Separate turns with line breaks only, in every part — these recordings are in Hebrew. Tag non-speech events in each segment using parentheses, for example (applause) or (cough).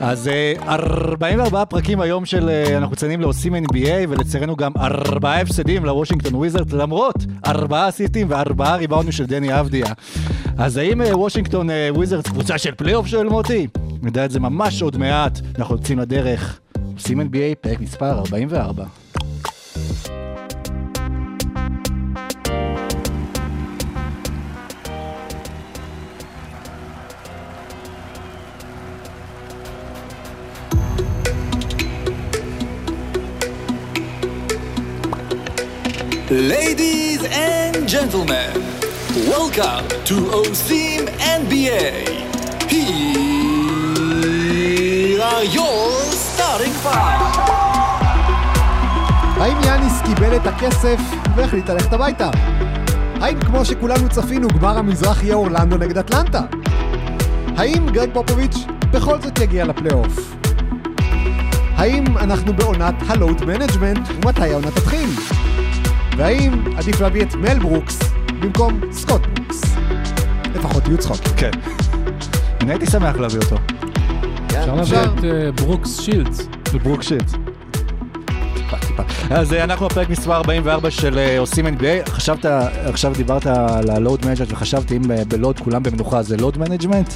אז אה, 44 פרקים היום של אה, אנחנו מציינים לעושים NBA ולצערנו גם ארבעה הפסדים לוושינגטון וויזרד למרות ארבעה אסיסטים וארבעה ריבאונדים של דני אבדיה. אז האם אה, וושינגטון אה, וויזרדס קבוצה של פלייאוף שואל מוטי? נדע את זה ממש עוד מעט, אנחנו יוצאים לדרך. עושים NBA פרק מספר 44.
Ladies and gentlemen, welcome to OSIM NBA. Here are your starting five.
האם יאניס קיבל את הכסף והחליט ללכת הביתה? האם כמו שכולנו צפינו, גמר המזרח יהיה אורלנדו נגד אטלנטה? האם גרג פופוביץ' בכל זאת יגיע לפלייאוף? האם אנחנו בעונת ה load management ומתי העונה תתחיל? והאם עדיף להביא את מל ברוקס במקום סקוט ברוקס? לפחות יהיו צחוקים.
כן. אני הייתי שמח להביא אותו.
אפשר להביא את אה, ברוקס שילדס.
של ברוק שיט. טיפה, טיפה. אז אה, אנחנו בפרק מספר 44 של אה, עושים NBA. חשבת, עכשיו דיברת על ה load management וחשבתי אם בלוד כולם במנוחה זה load management.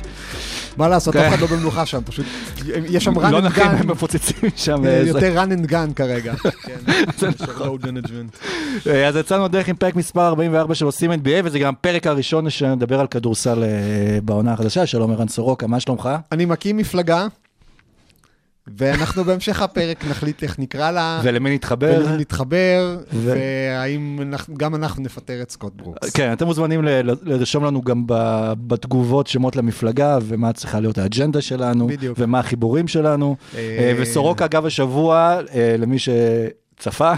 מה לעשות,
כן.
אף אחד לא במנוחה שם, פשוט יש שם run
לא
and
נחים,
gun,
הם מפוצצים שם.
אה,
אה,
יותר run and gun כרגע. (laughs) כן.
אה, אז יצאנו דרך עם פרק מספר 44 של עושים NBA וזה גם הפרק הראשון שנדבר על כדורסל אה, בעונה החדשה. שלום ערן סורוקה, מה שלומך?
אני מקים מפלגה, ואנחנו בהמשך הפרק נחליט איך נקרא לה,
ולמי נתחבר?
ונתחבר,
ו-
והאם אנחנו- גם אנחנו נפטר את סקוט ברוקס.
כן, אתם מוזמנים ל- ל- לרשום לנו גם ב- בתגובות שמות למפלגה, ומה צריכה להיות האג'נדה שלנו,
בדיוק.
ומה החיבורים שלנו.
אה,
אה, וסורוקה, אגב, השבוע, אה, למי שצפה,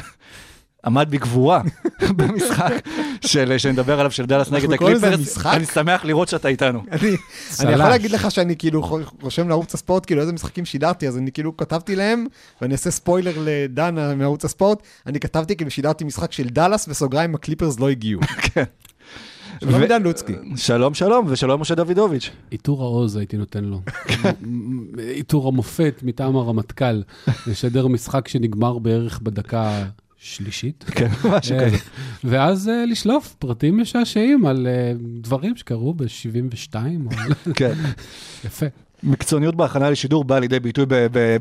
עמד בגבורה (laughs) במשחק של, שנדבר עליו של דאלאס נגד הקליפרס. אני שמח לראות שאתה איתנו. (laughs)
אני אני
צל"ש.
יכול להגיד לך שאני כאילו רושם לערוץ הספורט, כאילו איזה משחקים שידרתי, אז אני כאילו כתבתי להם, ואני אעשה ספוילר לדנה מערוץ הספורט, אני כתבתי כאילו שידרתי משחק של דאלאס, בסוגריים הקליפרס לא הגיעו. (laughs)
כן.
שלום
ו-
עידן לוצקי.
שלום, שלום, ושלום משה דוידוביץ'.
עיטור העוז הייתי נותן לו. עיטור המופת מטעם הרמטכ"ל, לשדר משחק שנגמר בערך בדקה שלישית.
כן, (laughs) משהו
אה,
כזה.
ואז אה, לשלוף פרטים משעשעים על אה, דברים שקרו ב-72, (laughs)
כן.
יפה.
מקצועניות בהכנה לשידור באה לידי ביטוי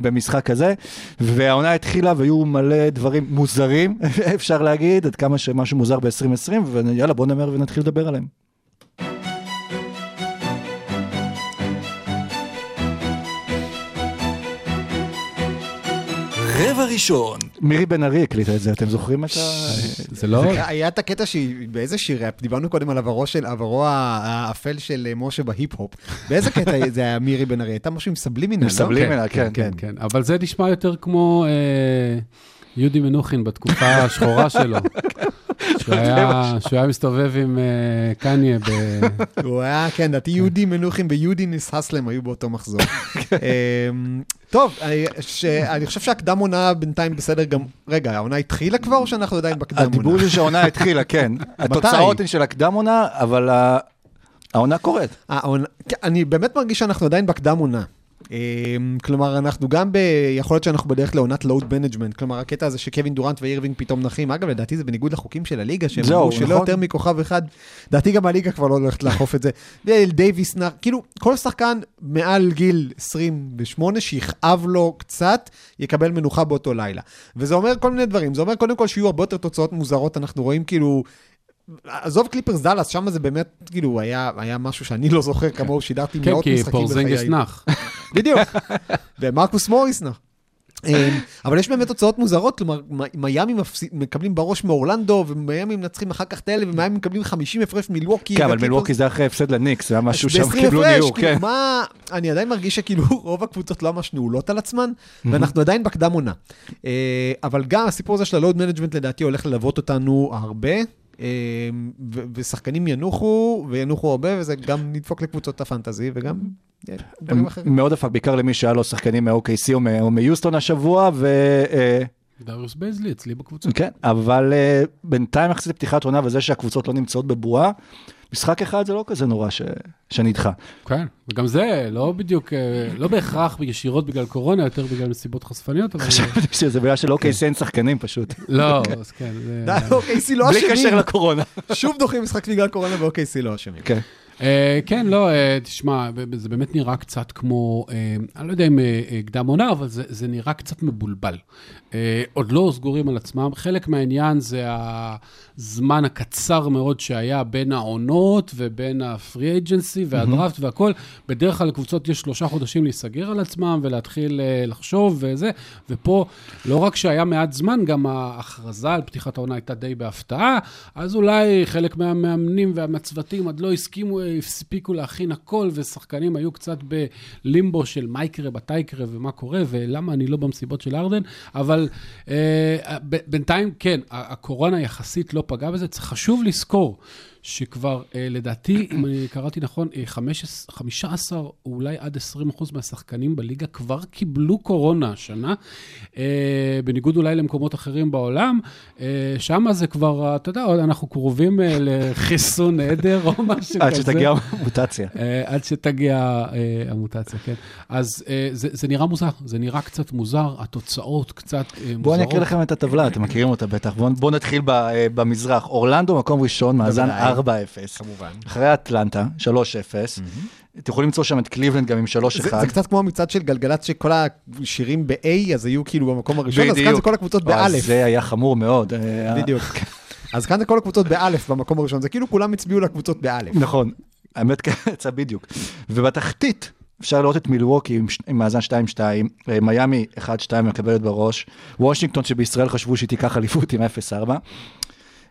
במשחק הזה, והעונה התחילה והיו מלא דברים מוזרים, (laughs) אפשר להגיד, עד כמה שמשהו מוזר ב-2020, ויאללה בוא נאמר ונתחיל לדבר עליהם.
רבע ראשון.
מירי בן ארי הקליטה את זה, אתם זוכרים את ה...
זה לא...
היה את הקטע שהיא, באיזה שיר, דיברנו קודם על עברו של, עברו האפל של אה, משה בהיפ-הופ. באיזה קטע (laughs) זה היה מירי בן ארי? הייתה משהו עם סבלימינל, לא?
סבלימינל, כן.
כן, כן. אבל זה נשמע יותר כמו אה, יהודי מנוחין בתקופה השחורה שלו. (laughs) שהוא היה- מסתובב עם אה, קניה ב...
הוא היה, כן, לדעתי יהודי מנוחין ויהודי ניסה סלם היו באותו מחזור. (laughs) אמ, טוב, אני- ש- אני חושב שהקדם עונה בינתיים בסדר גם... רגע, העונה התחילה כבר או שאנחנו עדיין בקדם
הדיבור
עונה?
זה שהעונה התחילה, כן. (laughs) התוצאות הן של הקדם עונה, אבל העונה קורית.
כן, אני באמת מרגיש שאנחנו עדיין בקדם עונה. אמ, כלומר, אנחנו גם ב... יכול להיות שאנחנו בדרך לעונת load management. כלומר, הקטע הזה שקווין דורנט ואירווינג פתאום נחים. אגב, לדעתי זה בניגוד לחוקים של הליגה, שהם אמרו שלא
נכון.
יותר מכוכב אחד. לדעתי גם הליגה כבר לא הולכת לאכוף את זה. (laughs) דייוויס נח, כאילו, כל שחקן מעל גיל 28 שיכאב לו קצת, יקבל מנוחה באותו לילה. וזה אומר כל מיני דברים. זה אומר קודם כל שיהיו הרבה יותר תוצאות מוזרות. אנחנו רואים כאילו... עזוב קליפרס דאלאס, שם זה באמת, כאילו, היה, היה משהו שאני לא זוכר כמוהו, שידרתי
כן,
מאות
כי
משחקים בחיי.
פורזינגס נח. (laughs)
בדיוק. (laughs) ומרקוס מוריס נח. אמ, אבל יש באמת תוצאות מוזרות, כלומר, מיאמי מקבלים בראש מאורלנדו, ומיאמי מנצחים אחר כך את האלה, ומיאמי מקבלים 50 הפרש מילווקי.
כן, אבל מילווקי זה אחרי הפסד לניקס, זה היה משהו שם,
ב-20
קיבלו
הפרש,
ניור,
כאילו,
כן.
מה... אני עדיין מרגיש שכאילו (laughs) רוב הקבוצות לא ממש נעולות על עצמן, ואנחנו עדיין בקדם עונה. אה, אבל גם הסיפור הזה של ה load management לדעתי הולך ללוות אותנו הרבה. אה, ושחקנים ינוחו, וינוחו הרבה, וזה גם דפוק לקבוצות הפנטזי, וגם אה, דברים אחרים.
מאוד דפק, בעיקר למי שהיה לו שחקנים מ-OKC או מיוסטון השבוע, ו... אה,
דריוס בייזלי אצלי בקבוצה.
כן, אבל בינתיים יחסית לפתיחת עונה וזה שהקבוצות לא נמצאות בבועה, משחק אחד זה לא כזה נורא ש- שנדחה.
כן, וגם זה לא בדיוק, אה, לא בהכרח ישירות בגלל קורונה, יותר בגלל מסיבות חשפניות, אבל...
חשבתי שזה בגלל של OKC אין שחקנים פשוט.
לא, (laughs) אז כן, זה...
די, OKC לא
בלי
אשמים.
קשר לקורונה. (laughs)
שוב דוחים משחק בגלל קורונה ו-OKC לא אשמים.
כן.
אה, כן, לא, אה, תשמע, זה באמת נראה קצת כמו, אה, אני לא יודע אם קדם עונה, אבל זה, זה נראה קצת מבולבל. עוד לא סגורים על עצמם. חלק מהעניין זה הזמן הקצר מאוד שהיה בין העונות ובין הפרי אג'נסי והדראפט והכל. בדרך כלל לקבוצות יש שלושה חודשים להיסגר על עצמם ולהתחיל לחשוב וזה, ופה לא רק שהיה מעט זמן, גם ההכרזה על פתיחת העונה הייתה די בהפתעה, אז אולי חלק מהמאמנים והצוותים עוד לא הסכימו, הספיקו להכין הכל, ושחקנים היו קצת בלימבו של מה יקרה, מתי יקרה ומה קורה, ולמה אני לא במסיבות של ארדן, אבל אה, ב- בינתיים, כן, הקורונה יחסית לא פגעה בזה. חשוב לזכור שכבר, אה, לדעתי, אם אני קראתי נכון, אה, 15, 15 או אולי עד 20 אחוז מהשחקנים בליגה כבר קיבלו קורונה השנה, אה, בניגוד אולי למקומות אחרים בעולם. אה, שם זה כבר, אה, אתה יודע, אנחנו קרובים אה, לחיסון עדר או משהו (laughs) כזה.
עד שתגיע המוטציה.
אה, עד שתגיע אה, המוטציה, כן. אז אה, זה, זה נראה מוזר, זה נראה קצת מוזר, התוצאות קצת אה, מוזרות.
בואו אני אקריא לכם את הטבלה, אתם מכירים אותה בטח. בואו בואו נתחיל אה, במזרח. אורלנדו מקום ראשון, מאזן. 4-0.
כמובן.
אחרי אטלנטה, 3-0. אתם יכולים למצוא שם את קליבלנד גם עם 3-1.
זה, זה קצת כמו המצעד של גלגלצ, שכל השירים ב-A, אז היו כאילו במקום הראשון, אז כאן
בדיוק.
זה כל הקבוצות
אה,
באלף.
זה היה חמור מאוד. אה,
בדיוק. (laughs) אז כאן זה כל הקבוצות באלף במקום הראשון, זה כאילו כולם הצביעו לקבוצות באלף.
נכון, האמת כן, (laughs) יצא בדיוק. ובתחתית אפשר לראות את מילווקי עם, עם מאזן 2-2, אה, מיאמי 1-2 מקבלת בראש, וושינגטון שבישראל חשבו שהיא תיקח אליפות עם 0-4.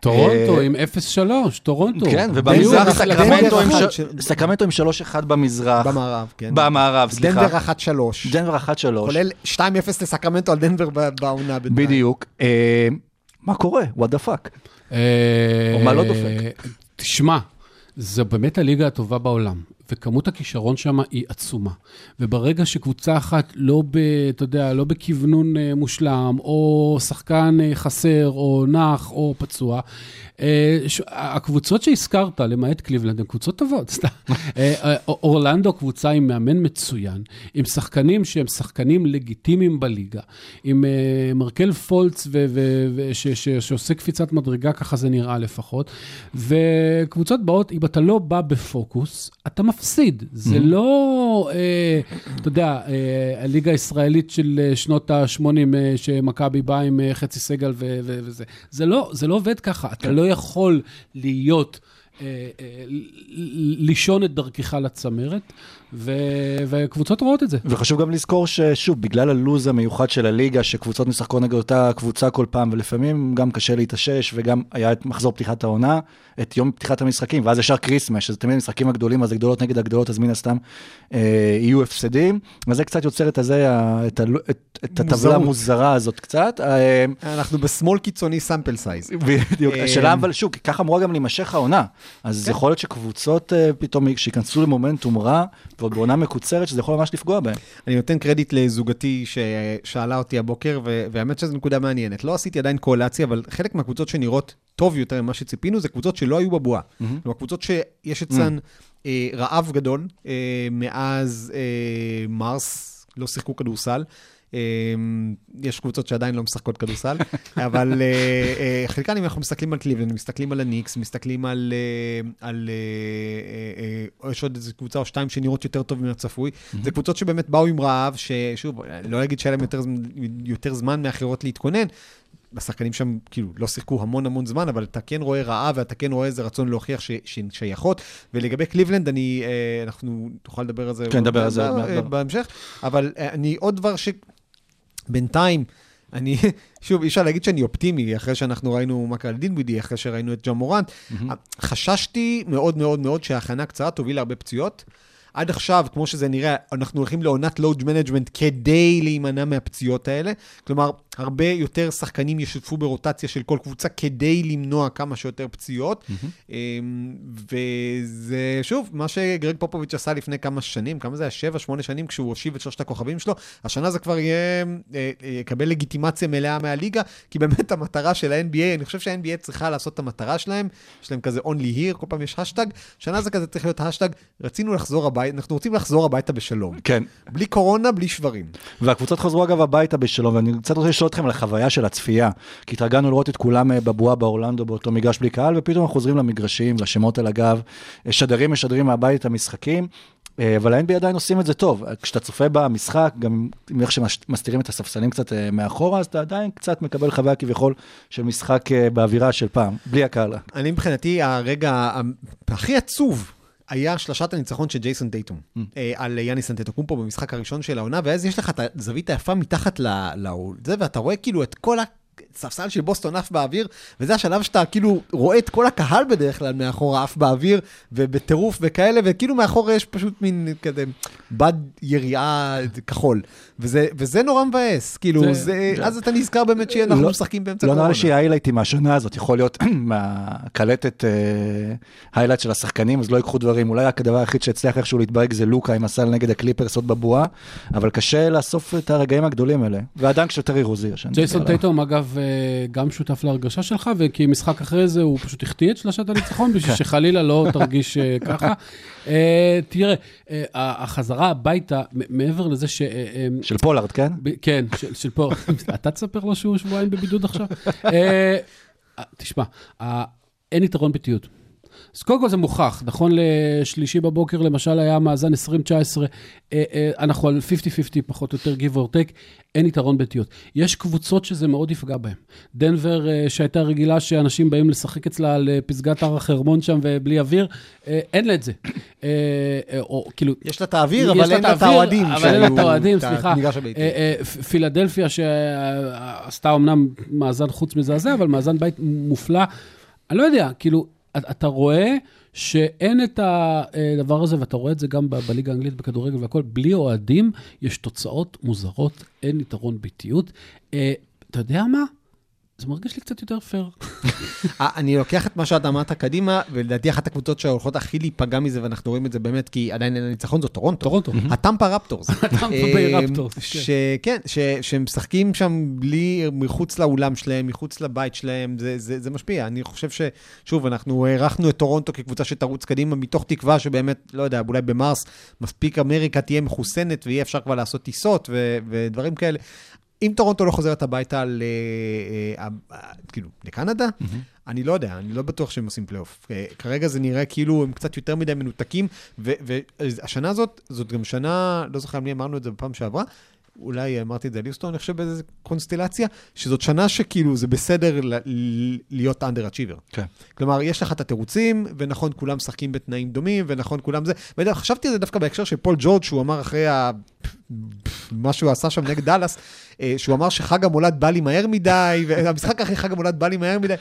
טורונטו
אה,
עם 0-3, טורונטו.
כן, ובמזרח סקרמנטו. עם
אחד
ש-
של-
סקרמנטו עם 3-1 במזרח.
במערב, כן.
במערב, סליחה.
דנבר 1-3.
דנבר 1-3.
כולל 2-0 לסקרמנטו על דנבר ב- בעונה בינתיים.
בדיוק. אה, מה קורה? what the fuck?
אה,
או מה לא דופק?
תשמע, זו באמת הליגה הטובה בעולם, וכמות הכישרון שם היא עצומה. וברגע שקבוצה אחת לא, ב, אתה יודע, לא בכוונון אה, מושלם, או שחקן אה, חסר, או נח, או פצוע. הקבוצות שהזכרת, למעט קליבלנד, הן קבוצות טובות, סתם. (laughs) אה, אה, אורלנדו קבוצה עם מאמן מצוין, עם שחקנים שהם שחקנים לגיטימיים בליגה, עם אה, מרקל פולץ, שעושה קפיצת מדרגה, ככה זה נראה לפחות. וקבוצות באות, אם אתה לא בא בפוקוס, אתה מפסיד. זה לא, אה, אתה יודע, אה, הליגה הישראלית של אה, שנות ה-80, אה, שמכבי באה עם אה, חצי סגל וזה. זה לא, זה לא עובד ככה, אתה לא יכול להיות... אה, אה, לישון את דרכך לצמרת, וקבוצות רואות את זה.
וחשוב גם לזכור ששוב, בגלל הלו"ז המיוחד של הליגה, שקבוצות משחקות נגד אותה קבוצה כל פעם, ולפעמים גם קשה להתאושש, וגם היה את מחזור פתיחת העונה, את יום פתיחת המשחקים, ואז ישר כריסמס, שזה תמיד המשחקים הגדולים, אז הגדולות נגד הגדולות, אז מן הסתם אה, יהיו הפסדים, וזה קצת יוצר את הזה, ה- את, ה- את, את הטבלה. המוזרה הזאת קצת. אה,
אנחנו בשמאל קיצוני sample size. (laughs)
בדיוק,
אה,
השאלה אבל שוב, ככה אמורה גם להימשך העונה. אז יכול להיות שקבוצות אה, פתאום, שייכנסו למומנטום רע, ועוד בעונה מקוצרת, שזה יכול ממש לפגוע בהם.
אני נותן קרדיט לזוגתי ששאלה אותי הבוקר, והאמת שזו נקודה מעניינת. לא עשיתי עדיין קורלציה, אבל חלק מהקבוצות שנראות טוב יותר ממה שציפינו, זה קבוצות שלא היו בבועה. כלומר, קבוצות שיש אצלן אה, רעב גדול אה, מאז אה, מרס, לא שיחקו כדורסל. אה, יש קבוצות שעדיין לא משחקות כדורסל, (laughs) אבל אה, אה, חלקן, אם אנחנו מסתכלים על קליבלנד, מסתכלים על הניקס, מסתכלים על... אה, על יש עוד איזו קבוצה או שתיים שנראות יותר טוב מן הצפוי. זה קבוצות שבאמת באו עם רעב, ששוב, לא אגיד שהיה להם יותר, יותר זמן מאחרות להתכונן. השחקנים שם כאילו לא שיחקו המון המון זמן, אבל אתה כן רואה רעב ואתה כן רואה איזה רצון להוכיח שהן שייכות. ולגבי קליבלנד, אני, אה, אנחנו נוכל לדבר על זה
כן, נדבר על זה
אה,
לא.
בהמשך, אבל אני עוד דבר ש... בינתיים, אני, (laughs) שוב, אי אפשר להגיד שאני אופטימי, אחרי שאנחנו ראינו מה קרה לדינבידי, אחרי שראינו את ג'ון מורנט. חששתי מאוד מאוד מאוד שההכנה קצרה תוביל להרבה פציעות. עד עכשיו, כמו שזה נראה, אנחנו הולכים לעונת load management כדי להימנע מהפציעות האלה. כלומר, הרבה יותר שחקנים ישתפו ברוטציה של כל קבוצה כדי למנוע כמה שיותר פציעות. אמ, וזה, שוב, מה שגרג פופוביץ' עשה לפני כמה שנים, כמה זה היה? שבע, שמונה שנים, כשהוא הושיב את שלושת הכוכבים שלו, השנה זה כבר יהיה, אה, אה, יקבל לגיטימציה מלאה מהליגה, כי באמת המטרה של ה-NBA, אני חושב שה-NBA צריכה לעשות את המטרה שלהם, יש להם כזה only here, כל פעם יש השטג, שנה זה כזה צריך להיות השטג, רצינו לחזור הביתה, אנחנו רוצים לחזור הביתה בשלום.
כן.
בלי קורונה, בלי שברים.
והקבוצות חזרו אגב הביתה בשלום, ואני קצת רוצה לשאול אתכם על החוויה של הצפייה, כי התרגלנו לראות את כולם אה, בבועה באורלנדו באותו מגרש בלי קהל, ופתאום אנחנו חוזרים למגרשים, לשמות על הגב, אה, שדרים משדרים מהבית המשחקים. אה, אבל ה-NBA עדיין עושים את זה טוב. כשאתה צופה במשחק, גם עם איך שמסתירים את הספסלים קצת מאחורה, אז אתה עדיין קצת מקבל חוויה כביכול של משחק באווירה של פעם, בלי הקהל.
אני מבחינתי, הרגע הכי עצוב היה שלשת הניצחון של ג'ייסון דייטום
Mm.
אה, על יאניס אנטטוקומפו במשחק הראשון של העונה, ואז יש לך את הזווית היפה מתחת לזה, ואתה רואה כאילו את כל הספסל של בוסטון עף באוויר, וזה השלב שאתה כאילו רואה את כל הקהל בדרך כלל מאחורה עף באוויר, ובטירוף וכאלה, וכאילו מאחורה יש פשוט מין כזה בד יריעה כחול. וזה, וזה נורא מבאס, כאילו,
זה-
זה, אז אתה נזכר באמת שאנחנו
לא-
משחקים באמצע
לא
קורונה.
נראה לי שהיא היילייטים מהשנה הזאת, יכול להיות (clears throat) מהקלטת היילייט של השחקנים, אז לא ייקחו דברים. אולי רק הדבר היחיד שהצליח איכשהו להתברג זה לוקה עם הסל נגד הקליפרס עוד בבועה, אבל קשה לאסוף את הרגעים הגדולים האלה. ועדיין כשטרי רוזי ישן.
ג'ייסון טייטום, אגב, אה, גם שותף להרגשה שלך, וכי משחק אחרי זה הוא פשוט החטיא את שלושת הניצחון, בשביל שחלילה לא תרגיש אה, ככה. אה, תראה, אה, החזרה הביתה, מעבר לזה ש...
של פולארד, כן?
כן, של, פה, (laughs) אתה תספר לו שהוא שבועיים בבידוד עכשיו? תשמע, אין יתרון ביתיות. אז קודם כל זה מוכח, נכון לשלישי בבוקר למשל היה מאזן 2019, אה, אה, אנחנו על 50-50 פחות או יותר give or take, אין יתרון ביתיות. יש קבוצות שזה מאוד יפגע בהן. דנבר אה, שהייתה רגילה שאנשים באים לשחק אצלה על פסגת הר החרמון שם ובלי אוויר, אין לה את זה. או כאילו,
יש לה את האוויר, אבל אין לה את האוהדים.
אבל אין לה את האוהדים, סליחה. פילדלפיה שעשתה אמנם מאזן חוץ מזעזע, אבל מאזן בית מופלא. אני לא יודע, כאילו, אתה- רואה שאין את הדבר הזה, ואתה רואה את זה גם בליגה האנגלית בכדורגל והכל, בלי אוהדים יש תוצאות מוזרות, אין יתרון ביתיות. אה, אתה יודע מה? זה מרגיש לי קצת יותר פייר.
אה, אני לוקח את מה שאתה אמרת קדימה, ולדעתי אחת הקבוצות שהולכות הכי להיפגע מזה, ואנחנו רואים את זה באמת, כי עדיין אין הניצחון, זו טורונטו.
טורונטו.
הטמפה רפטורס. (laughs)
הטמפה ביי
אה,
רפטורס, כן.
שכן, ש- שהם משחקים שם בלי, מחוץ לאולם שלהם, מחוץ לבית שלהם, זה- משפיע. אני חושב ש... שוב, אנחנו הערכנו את טורונטו כקבוצה שתרוץ קדימה, מתוך תקווה שבאמת, לא יודע, אולי במרס מספיק אמריקה תהיה מחוסנת, ויהיה אפשר כבר לעשות טיסות ודברים כאלה. אם טורונטו לא חוזרת הביתה ל... אה, אה, כאילו, לקנדה, אני לא יודע, אני לא בטוח שהם עושים פלייאוף. אה, כרגע זה נראה כאילו הם קצת יותר מדי מנותקים, והשנה הזאת, זאת גם שנה, לא זוכר מי אמרנו את זה בפעם שעברה, אולי אמרתי את זה על יוסטון, אני חושב באיזה קונסטלציה, שזאת שנה שכאילו זה בסדר להיות underachiever.
כן.
כלומר, יש לך את התירוצים, ונכון, כולם משחקים בתנאים דומים, ונכון, כולם זה. ואתה חשבתי על זה דווקא בהקשר של פול ג'ורג', שהוא אמר אחרי ה... מה שהוא עשה שם נגד דאלאס, אה, שהוא אמר שחג המולד בא לי מהר מדי, והמשחק (laughs) אחרי חג המולד בא לי מהר מדי.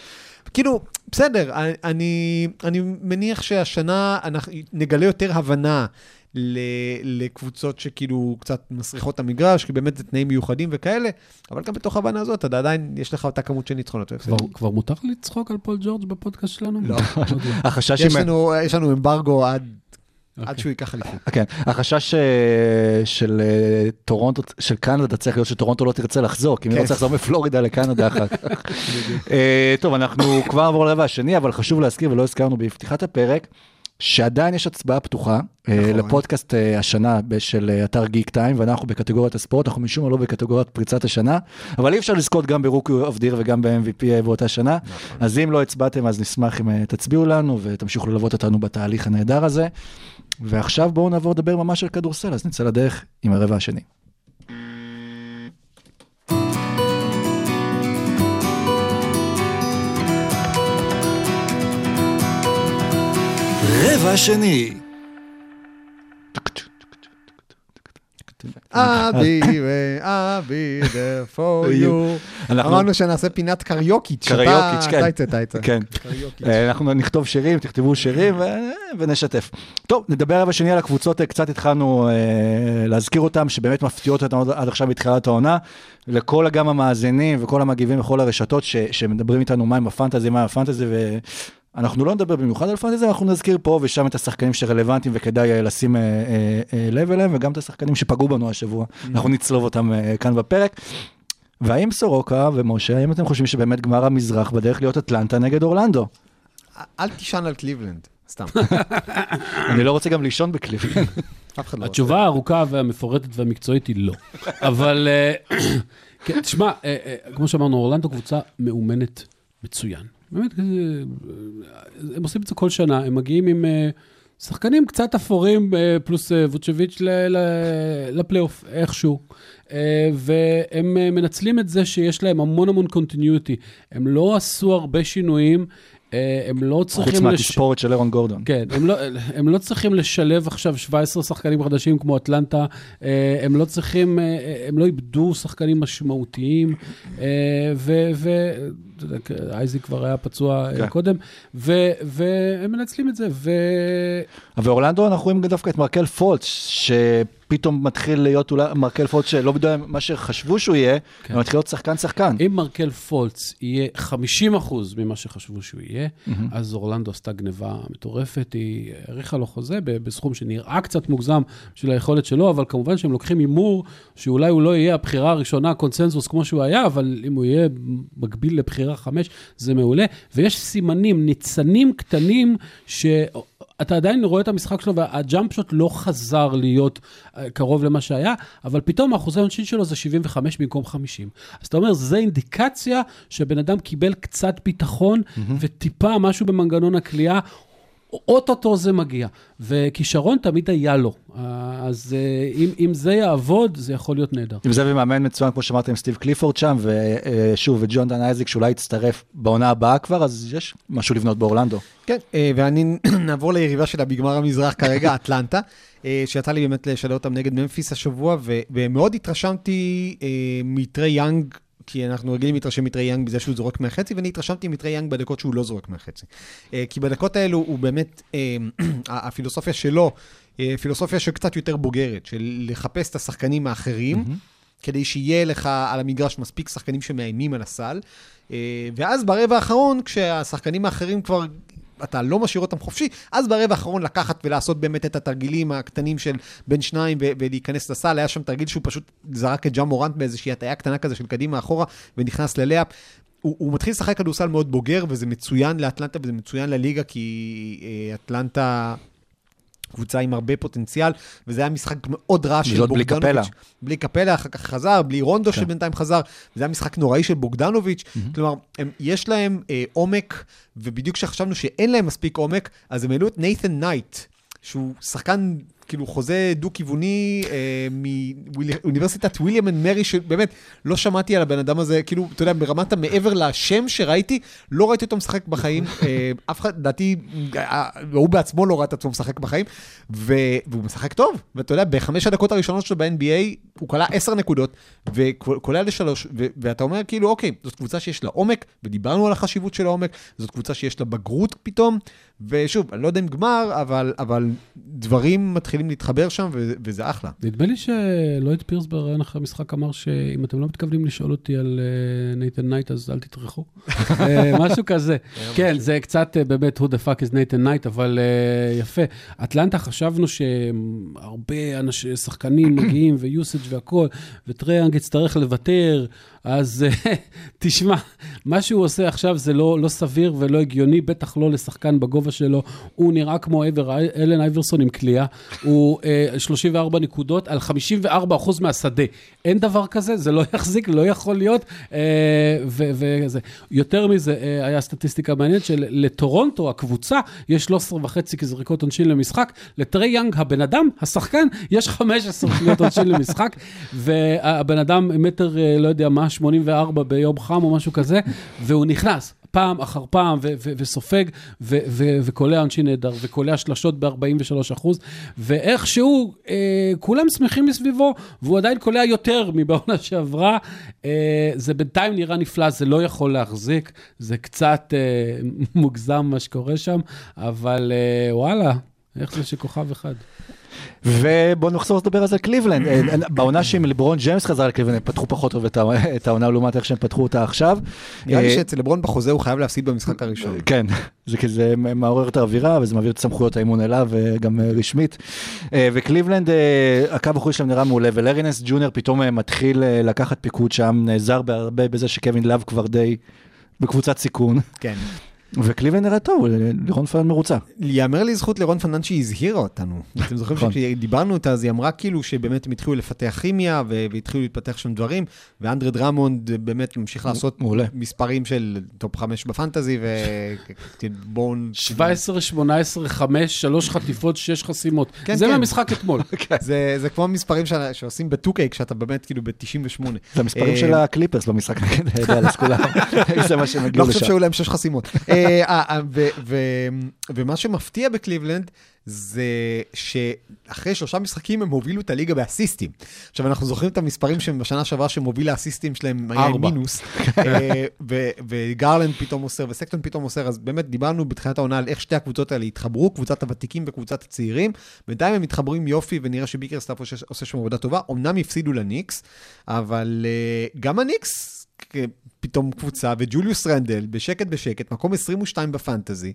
כאילו, בסדר, אני, אני מניח שהשנה אנחנו נגלה יותר הבנה ל, לקבוצות שכאילו קצת מסריחות את המגרש, כי באמת זה תנאים מיוחדים וכאלה, אבל גם בתוך ההבנה הזאת, אתה עדיין, יש לך אותה כמות של ניצחונות.
כבר- כבר מותר לצחוק על פול ג'ורג' בפודקאסט שלנו?
לא.
לא.
החשש
יש
עם...
לנו, יש לנו אמברגו עד, עד
אוקיי.
שהוא ייקח אליפות.
כן, החשש אה, של אה, טורונטו, של קנדה צריך להיות שטורונטו לא תרצה לחזור, כי מי
כן.
רוצה לחזור מפלורידה לקנדה אחר כך. אה, טוב, אנחנו כבר נעבור לרבע השני, אבל חשוב להזכיר, ולא הזכרנו בפתיחת הפרק, שעדיין יש הצבעה פתוחה
נכון.
לפודקאסט השנה של אתר גיק טיים, ואנחנו בקטגוריית הספורט, אנחנו משום מה לא בקטגוריית פריצת השנה, אבל אי אפשר לזכות גם ב-rookie of the year וגם ב-MVP באותה שנה, אז אם לא הצבעתם, אז נשמח אם תצביעו לנו ותמשיכו ללוות אותנו בתהליך הנהדר הזה. ועכשיו בואו נעבור לדבר ממש על כדורסל, אז נצא לדרך עם הרבע השני. רבע שני.
Be there for you. אמרנו שנעשה פינת קריוקיץ'.
קריוקיץ', כן.
אתה הצאת את זה.
כן. אה, אנחנו נכתוב שירים, תכתבו שירים ו- ונשתף. טוב, נדבר אבל שני על הקבוצות, אה, קצת התחלנו אה, להזכיר אותן, שבאמת מפתיעות אותנו עד עכשיו בתחילת העונה. לכל גם המאזינים וכל המגיבים בכל הרשתות שמדברים איתנו מה עם הפנטזי, מה עם הפנטזי, ואנחנו לא נדבר במיוחד על פנטזי, אנחנו נזכיר פה ושם את השחקנים שרלוונטיים וכדאי לשים אה, אה, אה, לב אליהם, וגם את השחקנים שפגעו בנו השבוע, אנחנו נצלוב אותם אה, כאן בפרק. והאם סורוקה ומשה, האם אתם חושבים שבאמת גמר המזרח בדרך להיות אטלנטה נגד אורלנדו?
אל תישן על קליבלנד, סתם. (laughs)
אני לא רוצה גם לישון בקליבלנד. (laughs)
לא.
התשובה הארוכה והמפורטת והמקצועית היא לא. אבל (clears throat) כן, תשמע, כמו שאמרנו, אורלנדו קבוצה מאומנת מצוין. באמת, הם עושים את זה כל שנה, הם מגיעים עם אה, שחקנים קצת אפורים, אה, פלוס אה, ווצ'ביץ' לפלייאוף, איכשהו. והם מנצלים את זה שיש להם המון המון קונטיניוטי. הם לא עשו הרבה שינויים, הם לא צריכים...
חוץ
לש-
מהתספורת של אירון גורדון.
כן, הם לא, הם לא צריכים לשלב עכשיו 17 שחקנים חדשים כמו אטלנטה, אה, הם לא צריכים, אה, הם לא איבדו שחקנים משמעותיים, אה, ו... ו אתה יודע, אייזיק כבר היה פצוע אה,
כן.
קודם, ו, והם מנצלים את זה, ו...
ואורלנדו אנחנו רואים דווקא את מרקל פולץ, שפתאום מתחיל להיות אולי מרקל פולץ שלא בדיוק מה שחשבו שהוא יהיה,
כן.
מתחיל להיות שחקן שחקן.
אם מרקל פולץ יהיה 50 אחוז ממה שחשבו שהוא יהיה, אז אורלנדו עשתה גניבה מטורפת, היא האריכה לו חוזה בסכום שנראה קצת מוגזם בשביל היכולת שלו, אבל כמובן שהם לוקחים הימור, שאולי הוא לא יהיה הבחירה הראשונה, קונצנזוס כמו שהוא היה, אבל אם הוא יהיה מקביל לבחירה חמש, זה מעולה. ויש סימנים, ניצנים קטנים, ש... אתה עדיין רואה את המשחק שלו, והג'אמפ שוט לא חזר להיות אה, קרוב למה שהיה, אבל פתאום האחוזי העונשין שלו זה 75 במקום 50. אז אתה אומר, זה אינדיקציה שבן אדם קיבל קצת ביטחון וטיפה משהו במנגנון הכלייה. אוטוטו זה מגיע, וכישרון תמיד היה לו. אה, אז אה, אם, אם זה יעבוד, זה יכול להיות נהדר.
עם זה ומאמן מצוין, כמו שאמרת, עם סטיב קליפורד שם, ושוב, וג'ון דן אייזיק שאולי יצטרף בעונה הבאה כבר, אז יש משהו לבנות באורלנדו.
כן, אה, ואני (clears throat) נעבור ליריבה שלה בגמר המזרח כרגע, (laughs) אטלנטה, אה, שיצא לי באמת לשדר אותם נגד ממפיס השבוע, ו- ומאוד התרשמתי אה, מטרי יאנג, כי אנחנו רגילים להתרשם מטרי יאנג בזה שהוא זורק מהחצי, ואני התרשמתי מטרי יאנג בדקות שהוא לא זורק מהחצי. אה, כי בדקות האלו הוא באמת, אה, (clears throat) הפילוסופיה שלו, אה, פילוסופיה שקצת יותר בוגרת, של לחפש את השחקנים האחרים. כדי שיהיה לך על המגרש מספיק שחקנים שמאיימים על הסל. ואז ברבע האחרון, כשהשחקנים האחרים כבר, אתה לא משאיר אותם חופשי, אז ברבע האחרון לקחת ולעשות באמת את התרגילים הקטנים של בין שניים ו- ולהיכנס לסל. היה שם תרגיל שהוא פשוט זרק את ג'ה מורנט באיזושהי הטעיה קטנה כזה של קדימה אחורה, ונכנס ללאפ. הוא, הוא מתחיל לשחק כדורסל מאוד בוגר, וזה מצוין לאטלנטה וזה מצוין לליגה, כי אה, אטלנטה... קבוצה עם הרבה פוטנציאל, וזה היה משחק מאוד רע של
וזאת בלי
בוגדנוביץ'.
קפלה.
בלי קפלה, אחר כך חזר, בלי רונדו
כן.
שבינתיים חזר, וזה היה משחק נוראי של בוגדנוביץ'. כלומר, הם, יש להם אה, עומק, ובדיוק כשחשבנו שאין להם מספיק עומק, אז הם העלו את נייתן נייט, שהוא שחקן, כאילו, חוזה דו-כיווני אה, מאוניברסיטת וויליאם אנד מרי, שבאמת, לא שמעתי על הבן אדם הזה, כאילו, אתה יודע, ברמת המעבר לשם שראיתי, לא ראיתי אותו משחק בחיים. אה, אף אחד, לדעתי, אה, הוא בעצמו לא ראה את עצמו משחק בחיים, ו, והוא משחק טוב. ואתה יודע, בחמש הדקות הראשונות שלו ב-NBA, הוא כלה עשר נקודות, וכולל לשלוש, ו- ואתה אומר, כאילו, אוקיי, זאת קבוצה שיש לה עומק, ודיברנו על החשיבות של העומק, זאת קבוצה שיש לה בגרות פתאום, ושוב, אני לא יודע אם גמר, אבל, אבל דברים מתחילים להתחבר שם, ו- וזה אחלה.
נדמה לי שלויד פירס בראיון אחרי המשחק אמר שאם אתם לא מתכוונים לשאול אותי על אה, נייתן נייט, אז אל תטרחו. (laughs) אה, משהו כזה. כן, זה קצת אה, באמת who the fuck is נייתן נייט, אבל אה, יפה. אטלנטה חשבנו שהרבה אנשים, שחקנים מגיעים (coughs) ו-usage והכול, וטריאנג יצטרך לוותר, אז אה, תשמע, מה שהוא עושה עכשיו זה לא, לא סביר ולא הגיוני, בטח לא לשחקן בגובה שלו. הוא נראה כמו אבר, אלן אייברסון עם כליאה. הוא אה, 34 נקודות על 54 אחוז מהשדה. אין דבר כזה, זה לא (laughs) יחזיק, לא יכול להיות. אה, וזה. יותר מזה, אה, היה סטטיסטיקה מעניינת שלטורונטו, הקבוצה, יש 13 וחצי כזריקות עונשין למשחק. לטרי יאנג, הבן אדם, השחקן, יש 15 שניות עונשין למשחק. והבן אדם מטר, אה, לא יודע מה, 84 ביום חם או משהו כזה, והוא נכנס. פעם אחר פעם, ו- ו- וסופג, ו- ו- וקולע עונשין נהדר, וקולע שלשות ב-43 אחוז, ואיכשהו אה, כולם שמחים מסביבו, והוא עדיין קולע יותר מבעונה שעברה. אה, זה בינתיים נראה נפלא, זה לא יכול להחזיק, זה קצת אה, מוגזם מה שקורה שם, אבל אה, וואלה, איך זה שכוכב אחד.
ובואו נחזור לדבר על זה קליבלנד. אה, בעונה שעם לברון ג'יימס חזר לקליבלנד, הם פתחו פחות טוב את העונה לעומת איך שהם פתחו אותה עכשיו.
נראה לי
אה,
שאצל לברון בחוזה הוא חייב להפסיד במשחק הראשון.
כן, (laughs) זה כזה מעורר את האווירה וזה מעביר את סמכויות האימון אליו אה, גם אה, רשמית. אה, וקליבלנד, אה, הקו החוץ שלהם נראה מעולה, ולארי נאנס ג'וניור פתאום אה, מתחיל אה, לקחת פיקוד שם, נעזר בהרבה בזה שקווין לאב כבר די בקבוצת סיכון,
כן.
וקליבלנד נראה טוב, אה, לירון פנן מרוצה.
ייאמר לזכות לירון פנן שהיא הזהירה אותנו. (laughs) אתם זוכרים
נכון.
שכשדיברנו איתה, אז היא אמרה כאילו שבאמת הם התחילו לפתח כימיה, והתחילו להתפתח שם דברים, ואנדרה דרמונד באמת ממשיך לעשות. מספרים של top חמש בפנטזי, ובואו...
17, 18, 5, 3 חטיפות, 6 חסימות.
כן,
זה
כן.
מהמשחק (laughs) אתמול.
זה, זה כמו המספרים שעושים ב-2K כשאתה באמת כאילו ב-98.
זה המספרים
אה,
של הקליפרס במשחק נגד (laughs) דאלאס כולם, זה מה שהם
לא
הגיעו
חושב
לשם.
שהיו להם שש חסימות. אה, אה, אה, ומה שמפתיע בקליבלנד, זה שאחרי שלושה משחקים הם הובילו את הליגה באסיסטים. עכשיו, אנחנו זוכרים את המספרים שהם בשנה שעברה שמוביל האסיסטים שלהם היה עם. מינוס, אה, ו- וגרלנד פתאום מוסר וסקסטון פתאום מוסר, אז באמת דיברנו בתחילת העונה על איך שתי הקבוצות האלה התחברו, קבוצת הוותיקים וקבוצת הצעירים. בינתיים הם מתחברים יופי, ונראה שביקרסטאפ עושה, שם עבודה טובה. אמנם הפסידו לניקס, אבל אה, גם הניקס... פתאום קבוצה, וג'וליוס רנדל, בשקט בשקט, מקום 22 בפנטזי.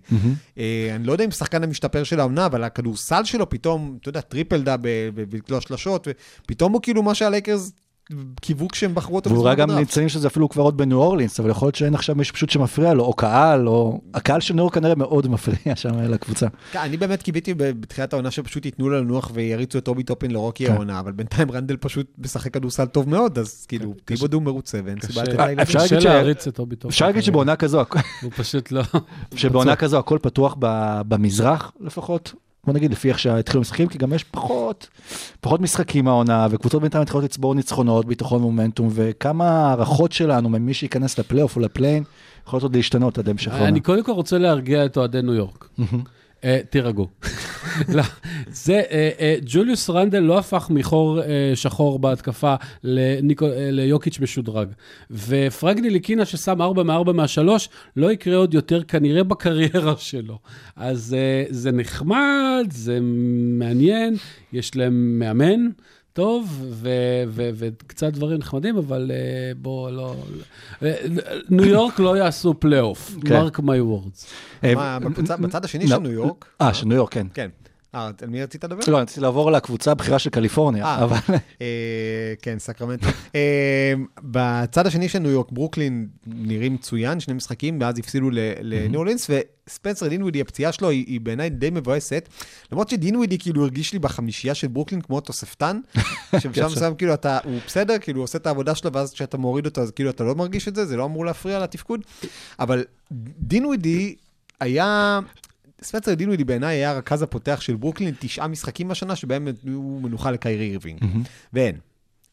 אה, אני לא יודע אם שחקן המשתפר של העונה, אבל הכדורסל שלו פתאום, אתה יודע, טריפל דאבל ולקלוע שלשות, ופתאום הוא כאילו מה שהלייקרס קיוו כשהם בחרו אותו
והוא
בזמנו
ראה גם
הדראפט.
ניצנים שזה אפילו כבר עוד בניו אורלינס, אבל יכול להיות שאין עכשיו מישהו פשוט שמפריע לו, או קהל, או... הקהל של ניו כנראה מאוד מפריע שם לקבוצה.
כן, אני באמת קיוויתי בתחילת העונה שפשוט ייתנו לו לנוח ויריצו את אובי טופין ל-rookie
כן.
העונה, אבל בינתיים רנדל פשוט משחק כדורסל טוב מאוד, אז כאילו, טיבודו מרוצה ואין סיבה לתת
קשה- להריץ את אובי טופין.
אפשר להגיד שבעונה כזו,
הוא פשוט לא...
שבעונה כזו הכל פתוח ב- במזרח לפחות. בוא נגיד לפי איך שהתחילו משחקים, כי גם יש פחות, פחות משחקים העונה, וקבוצות בינתיים מתחילות לצבור ניצחונות, ביטחון ומומנטום, וכמה הערכות שלנו ממי שייכנס לפלייאוף או לפליין, יכולות עוד להשתנות עד המשך העונה.
אני קודם כל רוצה להרגיע את אוהדי ניו יורק. אה, תירגעו. לא, זה, אה, אה, ג'וליוס רנדל לא הפך מחור אה, שחור בהתקפה אה, ליוקיץ' משודרג. ופרגני ליקינה ששם 4 מ-4 מה-3, לא יקרה עוד יותר כנראה בקריירה שלו. אז אה, זה נחמד, זה מעניין, יש להם מאמן. טוב, ו- ו- וקצת דברים נחמדים, אבל אה, בואו לא... אה, ניו יורק לא יעשו פלייאוף. mark my words.
אה,
בצד השני של ניו יורק,
אה, של ניו יורק, כן.
כן. אה, על מי רצית לדבר?
לא, אני רציתי לעבור לקבוצה הבכירה של קליפורניה,
אה.
אבל
אה, כן, סקרמנטו. אה, בצד השני של ניו יורק, ברוקלין נראים מצוין, שני משחקים, ואז הפסידו לניו אורלינס, וספנסר דינווידי, הפציעה שלו היא בעיניי די מבואסת. למרות שדינווידי כאילו הרגיש לי בחמישייה של ברוקלין כמו תוספתן, (laughs) שבשלב מסוים כאילו אתה, הוא בסדר, כאילו הוא עושה את העבודה שלו, ואז כשאתה מוריד אותו, אז כאילו אתה לא מרגיש את זה, זה לא אמור להפריע לתפקוד. אבל דינווידי היה... ספנסר דינווידי בעיניי היה הרכז הפותח של ברוקלין, תשעה משחקים השנה, שבהם הוא מנוחה לקיירי אירווינג. ואין.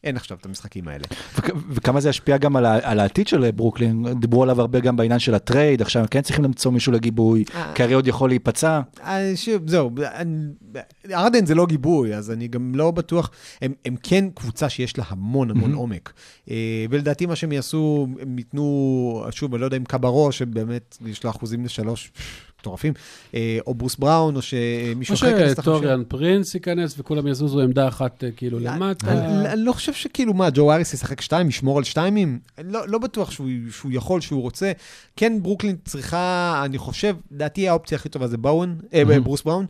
אין עכשיו את המשחקים האלה.
וכ- וכמה זה ישפיע גם על, על העתיד של ברוקלין, דיברו עליו הרבה גם בעניין של ה-trade, עכשיו הם כן צריכים למצוא מישהו לגיבוי,
אה.
הרי עוד יכול להיפצע.
אה, שוב, זהו, ארדן זה לא גיבוי, אז אני גם לא בטוח, הם, הם כן קבוצה שיש לה המון המון עומק. אה, ולדעתי מה שהם יעשו, הם ייתנו, שוב, אני לא יודע אם קברו, שבאמת יש לו אחוזים לשלוש מטורפים, אה, או ברוס בראון, או שמישהו
או
אחר ייכנס לחמישייה.
שטוריאן פרינס ייכנס וכולם יזוזו עמדה אחת אה, כאילו למטה.
אני לא חושב שכאילו, מה, ג'ו אריס ישחק שתיים, ישמור על שתיימים? לא, לא בטוח שהוא, יכול, שהוא רוצה. כן, ברוקלין צריכה, אני חושב, לדעתי האופציה הכי טובה זה בראון, אה, ברוס בראון,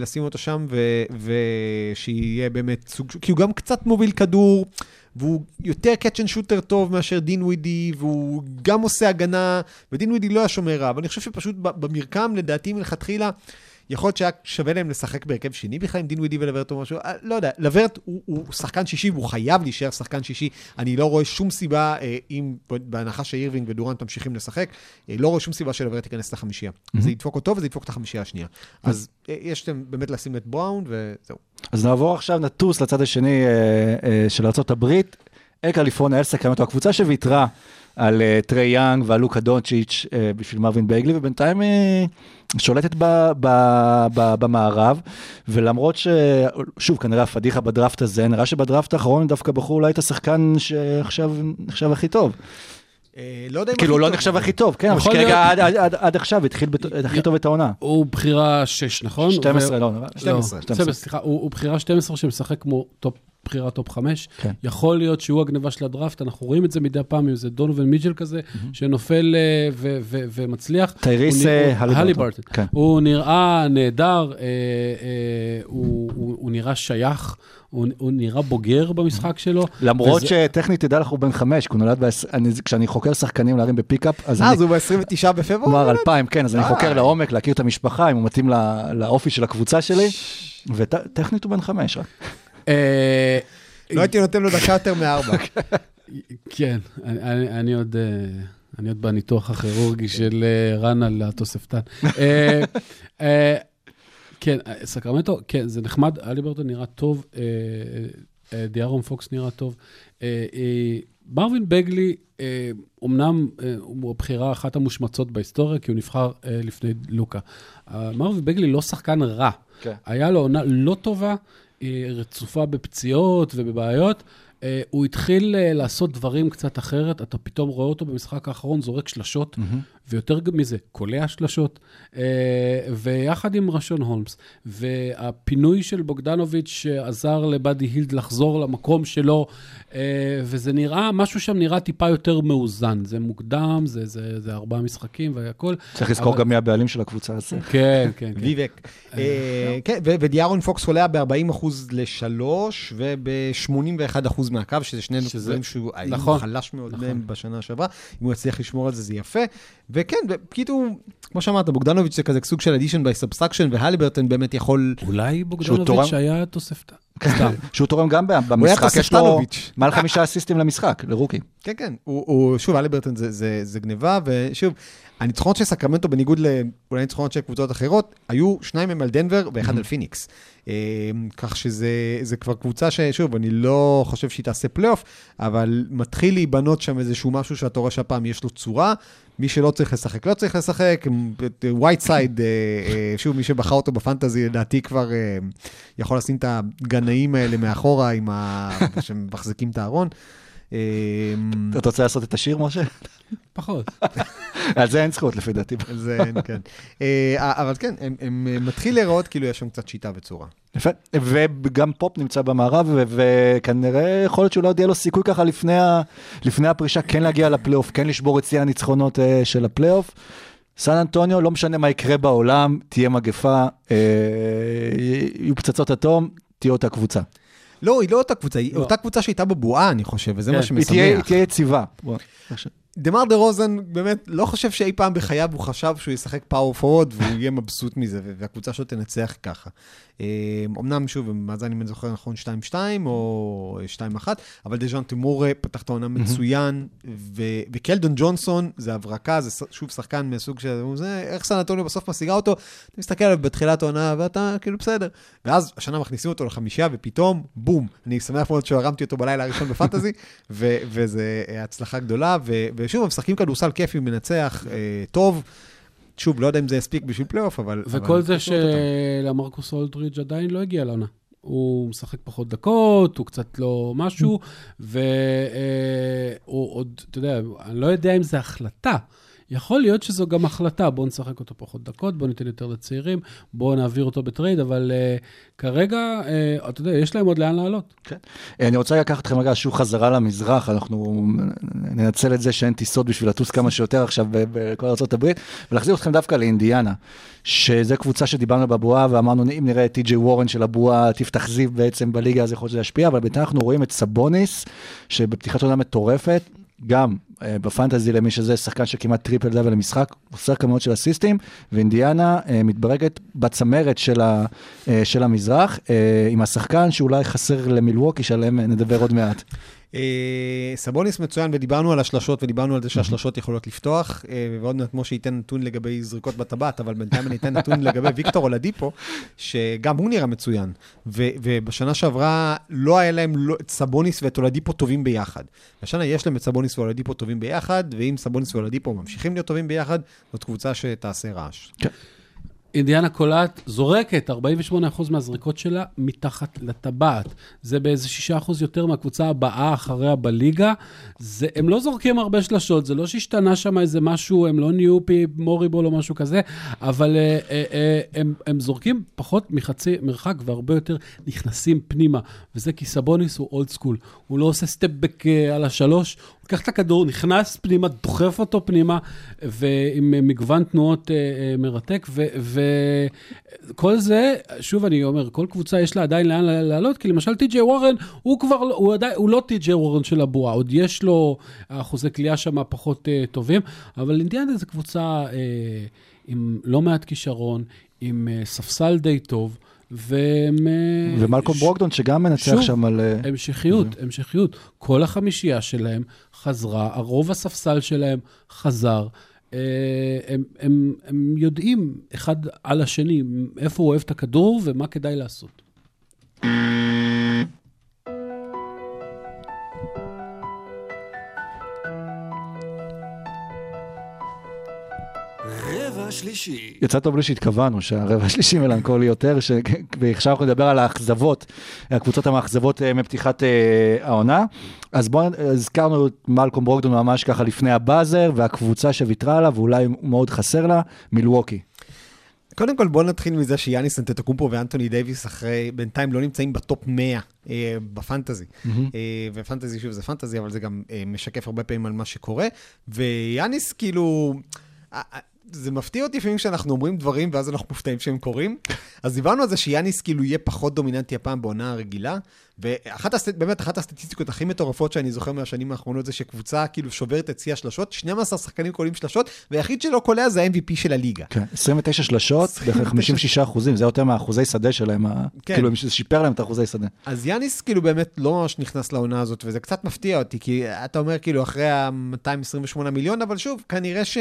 לשים אותו שם, ושיהיה באמת סוג, כי הוא גם קצת מוביל כדור, והוא יותר catch and shooter טוב מאשר דינווידי, והוא גם עושה הגנה, ודינווידי לא היה שומר רע, אבל אני חושב שפשוט במרקם, לדעתי מלכתחילה, יכול להיות שהיה שווה להם לשחק בהרכב שני בכלל עם דינווידי ולוורט או משהו, אה, לא יודע, לוורט הוא, הוא שחקן שישי והוא חייב להישאר שחקן שישי, אני לא רואה שום סיבה, אה, אם בהנחה שאירווינג ודורנט ממשיכים לשחק, אה, לא רואה שום סיבה שלוורט ייכנס לחמישייה. זה ידפוק אותו וזה ידפוק את החמישייה השנייה. אז אה, יש להם באמת לשים את בראון וזהו.
אז נעבור עכשיו, נטוס לצד השני של ארה"ב, אל קליפורניה, אל סקרמנטו, הקבוצה שוויתרה על אה, טרי יאנג ועל לוקה דונצ'יץ' אה, בשביל מרווין בייגלי, ובינתיים היא שולטת ב, ב, ב, במערב, ולמרות ש... שוב, כנראה הפדיחה בדראפט הזה, נראה שבדראפט האחרון דווקא בחרו אולי את השחקן שעכשיו הכי טוב.
אה, לא יודע אם
כאילו,
הכי
לא. נחשב הכי טוב, כן, אבל
יכול
שכרגע. עד- עד- עד- עד עכשיו התחיל בת- הכי טוב את העונה.
הוא בחירה 6, נכון?
12,
ו-
לא,
12.
12, סליחה, הוא הוא בחירה 12 שמשחק כמו טופ, בחירה טופ 5.
כן.
יכול להיות שהוא הגניבה של הדראפט, אנחנו רואים את זה מדי פעם, אם זה דונובן מיטשל כזה, שנופל אה, ו- ו- ומצליח.
טייריז,
הוא
אה,
הוא-
הליברטון. כן.
הוא נראה נהדר, אה, אה, הוא- הוא הוא נראה שייך, הוא הוא נראה בוגר במשחק שלו.
למרות
וזה-
שטכנית תדע לך הוא בן חמש, כי הוא נולד, בעש- אני- כשאני חוקר שחקנים להרים בפיקאפ, אז
אה,
אני...
אז הוא ב-29 בפברואר?
כלומר, אלפיים, כן, אז אני
אה.
חוקר לעומק, להכיר את המשפחה, אם הוא מתאים לא- לאופי של הקבוצה שלי, וטכנית הוא בן חמש רק.
אה,
לא הייתי נותן לו דקה יותר מארבע. (laughs)
כן, אני, אני, אני עוד... אה, אני עוד בניתוח הכירורגי של אה, רן על התוספתן. כן, אה, סקרמנטו, כן, זה נחמד, אליברטון נראה טוב, אה, אה, דיארון פוקס נראה טוב. מרווין בגלי, אומנם הוא הבחירה אחת המושמצות בהיסטוריה, כי הוא נבחר לפני לוקה. מרווין בגלי לא שחקן רע.
כן.
היה לו עונה לא טובה, רצופה בפציעות ובבעיות. אה, הוא התחיל אה, לעשות דברים קצת אחרת, אתה פתאום רואה אותו במשחק האחרון זורק שלשות, ויותר מזה, קולע שלשות, אה, ויחד עם ראשון הולמס, והפינוי של בוגדנוביץ' שעזר לבאדי הילד לחזור למקום שלו, אה, וזה נראה, משהו שם נראה טיפה יותר מאוזן. זה מוקדם, זה, זה, זה ארבעה משחקים והכל.
צריך לזכור
אבל-
גם מי הבעלים של הקבוצה הזאת. (laughs)
כן, כן, כן.
ויבק. אה, כן, ו- ודיארון פוקס עולה ב-40% ל-3 וב-81% מהקו, שזה שני דברים שהוא
נכון,
חלש מאוד
נכון.
מהם בשנה שעברה. אם הוא יצליח לשמור על זה, זה יפה. וכן, בקיצור, כמו שאמרת, בוגדנוביץ' זה כזה סוג של addition by subtraction, והליברטון באמת יכול...
אולי בוגדנוביץ' היה תוספתן. סתם. (laughs)
שהוא תורם גם במשחק, יש לו. מעל חמישה אסיסטים למשחק, לרוקי.
כן, כן, הוא, הוא שוב, הליברטון זה, זה, זה גניבה, ושוב, הניצחונות של סקרמנטו, בניגוד לאולי ניצחונות של קבוצות אחרות, היו שניים מהם על דנבר ואחד על פיניקס. אה, כך שזה זה כבר קבוצה ששוב, אני לא חושב שהיא תעשה פלייאוף, אבל מתחיל להיבנות שם איזשהו משהו שאתה רואה שהפעם יש לו צורה. מי שלא צריך לשחק, לא צריך לשחק. ווייט סייד, שוב, מי שבחר אותו בפנטזי, לדעתי כבר אה, יכול לשים את הגנאים האלה מאחורה, עם ה... (laughs) שמחזיקים את הארון. אה,
אתה רוצה לעשות את השיר, משה?
פחות. (laughs)
על זה אין זכות, לפי דעתי.
על זה אין, כן. אה, אבל כן, הם- הם אה, מתחיל להיראות כאילו יש שם קצת שיטה וצורה.
יפה. וגם פופ נמצא במערב, וכנראה יכול להיות שאולי עוד יהיה לו סיכוי ככה לפני, ה- לפני הפרישה כן להגיע לפלייאוף, כן לשבור את שיא הניצחונות אה, של הפלייאוף. סן אנטוניו, לא משנה מה יקרה בעולם, תהיה מגפה, אה, יהיו פצצות אטום, תהיה אותה קבוצה.
לא, היא לא אותה קבוצה, היא
לא.
אותה קבוצה שהייתה בבועה, אני חושב, וזה
כן.
מה
תהיה, היא
שמשמח.
תהיה יציבה.
דמאר דה רוזן, באמת, לא חושב שאי פעם בחייו הוא חשב שהוא ישחק פאוור פורוורד והוא יהיה מבסוט מזה, והקבוצה שלו תנצח ככה. אה, אמנם, שוב, מאזן, אם אני זוכר נכון, 2-2 או 2-1, אבל דז'אן תמורה פתח את העונה מצוין, ו- וקלדון ג'ונסון זה הברקה, זה שוב שחקן מהסוג של... זה, איך סן אנטוניו בסוף משיגה אותו? אתה מסתכל עליו בתחילת העונה ואתה כאילו בסדר. ואז השנה מכניסים אותו לחמישייה, ופתאום, בום. אני שמח מאוד שהרמתי אותו בלילה הראשון בפנטזי, ו- וזה אה, הצלחה גדולה. ו- ושוב, הם משחקים כדורסל כיפי, מנצח, אה, טוב. שוב, לא יודע אם זה יספיק בשביל פלייאוף, אבל...
וכל
אבל
זה. שלמרקוס אולדרידג' עדיין לא הגיע לעונה. הוא משחק פחות דקות, הוא קצת לא משהו, והוא עוד, אתה יודע, אני לא יודע אם זו החלטה. יכול להיות שזו גם החלטה, בואו נשחק אותו פחות דקות, בואו ניתן יותר לצעירים, בואו נעביר אותו בטרייד, אבל אה, כרגע, אה, אתה יודע, יש להם עוד לאן לעלות.
כן. אני רוצה לקחת אתכם רגע שוב חזרה למזרח, אנחנו ננצל את זה שאין טיסות בשביל לטוס כמה שיותר עכשיו בכל ארה"ב, ולהחזיר אתכם דווקא לאינדיאנה, שזו קבוצה שדיברנו בבועה ואמרנו, אם נראה את טי.ג'יי וורן של הבועה, תפתח זיו בעצם בליגה, אז יכול להיות שזה ישפיע, אבל בינתיים אנחנו רואים את סבוניס, שבפתיחת עונה מטורפת, גם אה, בפנטזי למי שזה שחקן שכמעט טריפל דאבל למשחק, עושה כמויות של אסיסטים, ואינדיאנה אה, מתברגת בצמרת של, ה, אה, של המזרח, אה, עם השחקן שאולי חסר למילווקי, שעליהם נדבר עוד מעט.
אה, סבוניס מצוין, ודיברנו על השלשות, ודיברנו על זה שהשלשות יכולות לפתוח, אה, ועוד מעט משה ייתן נתון לגבי זריקות בטבעת, אבל בינתיים אני אתן נתון לגבי ויקטור אולדיפו, שגם הוא נראה מצוין. ובשנה שעברה לא היה להם לא, את סבוניס ואת אולדיפו טובים ביחד. השנה יש להם את סבוניס ואולדיפו טובים ביחד, ואם סבוניס ואולדיפו ממשיכים להיות טובים ביחד, זאת קבוצה שתעשה רעש.
אינדיאנה קולט זורקת 48% מהזריקות שלה מתחת לטבעת. זה באיזה 6% יותר מהקבוצה הבאה אחריה בליגה. זה, הם לא זורקים הרבה שלשות, זה לא שהשתנה שם איזה משהו, הם לא נהיו פי מוריבול או משהו כזה, אבל אה, אה, אה, הם, הם זורקים פחות מחצי מרחק והרבה יותר נכנסים פנימה. וזה כי סבוניס הוא אולד סקול. הוא לא עושה סטפבק אה, על השלוש, לוקח את הכדור, נכנס פנימה, דוחף אותו פנימה, ועם מגוון תנועות אה, אה, מרתק, וכל זה, שוב אני אומר, כל קבוצה יש לה עדיין לאן לעלות, כי למשל טי.ג'יי וורן, הוא כבר, הוא עדיין, הוא לא טי.ג'יי וורן של הבועה, עוד יש לו אחוזי כליאה שם פחות אה, טובים, אבל אינדיאנה זו קבוצה עם לא מעט כישרון, עם ספסל די טוב. והם...
ומלקום
ש-
ברוקדון שגם מנצח
שוב,
שם על...
המשכיות, המשכיות. כל החמישייה שלהם חזרה, הרוב הספסל שלהם חזר. אה, הם, הם, הם יודעים אחד על השני איפה הוא אוהב את הכדור ומה כדאי לעשות.
רבע שלישי.
יצא טוב לי שהתכוונו, שהרבע השלישי מלנכולי יותר, ש- ועכשיו אנחנו נדבר על האכזבות, הקבוצות המאכזבות אה, מפתיחת אה, העונה. אז בואו, הזכרנו את מלקום ברוקדון ממש ככה לפני הבאזר, והקבוצה שוויתרה עליו, ואולי מאוד חסר לה, מילווקי.
קודם כל בואו נתחיל מזה שיאניס אנטטוקומפו ואנטוני דייוויס אחרי, בינתיים לא נמצאים בטופ 100 אה, בפנטזי. אה, ופנטזי, שוב, זה פנטזי, אבל זה גם אה, משקף הרבה פעמים על מה שקורה. ויאניס כאילו... זה מפתיע אותי לפעמים כשאנחנו אומרים דברים ואז אנחנו מופתעים שהם קורים. אז דיברנו על זה שיאניס כאילו יהיה פחות דומיננטי הפעם בעונה הרגילה, ואחת הסט... באמת אחת הסטטיסטיקות הכי מטורפות שאני זוכר מהשנים האחרונות זה שקבוצה כאילו שוברת את שיא השלשות, 12 שחקנים קולים שלשות, והיחיד שלא קולע זה ה-MVP של הליגה.
כן, 29 שלשות, בערך 56 אחוזים, זה יותר מהאחוזי שדה שלהם,
כן.
כאילו זה שיפר להם את האחוזי שדה.
אז יאניס כאילו באמת לא ממש נכנס לעונה הזאת, וזה קצת מפתיע אותי, כי אתה אומר כאילו אחרי ה-228 מיליון, אבל שוב, כנראה ש...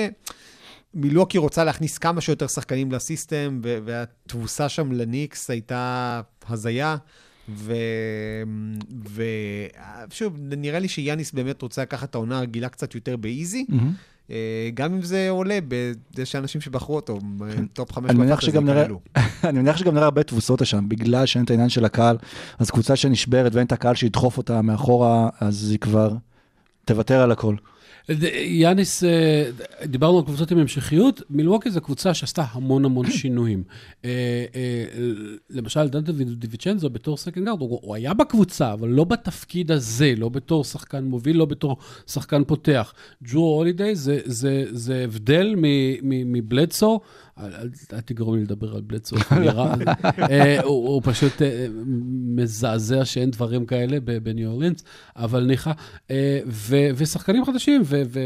מילוקי רוצה להכניס כמה שיותר שחקנים לסיסטם, ו- והתבוסה שם לניקס הייתה הזיה. ושוב, נראה לי שיאניס באמת רוצה לקחת את העונה הרגילה קצת יותר ב easy, אה, גם אם זה עולה בזה שאנשים שבחרו אותו, טופ חמש
אני מניח
בפנטזי
שגם נראה,
כאלו. (laughs)
אני מניח שגם נראה הרבה תבוסות שם, בגלל שאין את העניין של הקהל, אז קבוצה שנשברת ואין את הקהל שידחוף אותה מאחורה, אז היא כבר תוותר על הכל.
יאניס, אה, דיברנו על קבוצות עם המשכיות, מילווקי זו קבוצה שעשתה המון המון (clears throat) שינויים. אה, אה, למשל, דונטה דיווינצ'נזו בתור second guard, הוא היה בקבוצה, אבל לא בתפקיד הזה, לא בתור שחקן מוביל, לא בתור שחקן פותח. ג'רו הולידיי זה, הבדל מבלדסו. אל, תגרום לי לדבר על (laughs) הוא נראה- אה, הוא, פשוט אה, מזעזע שאין דברים כאלה בניו אורלינס, אבל ניחא. אה, ושחקנים חדשים,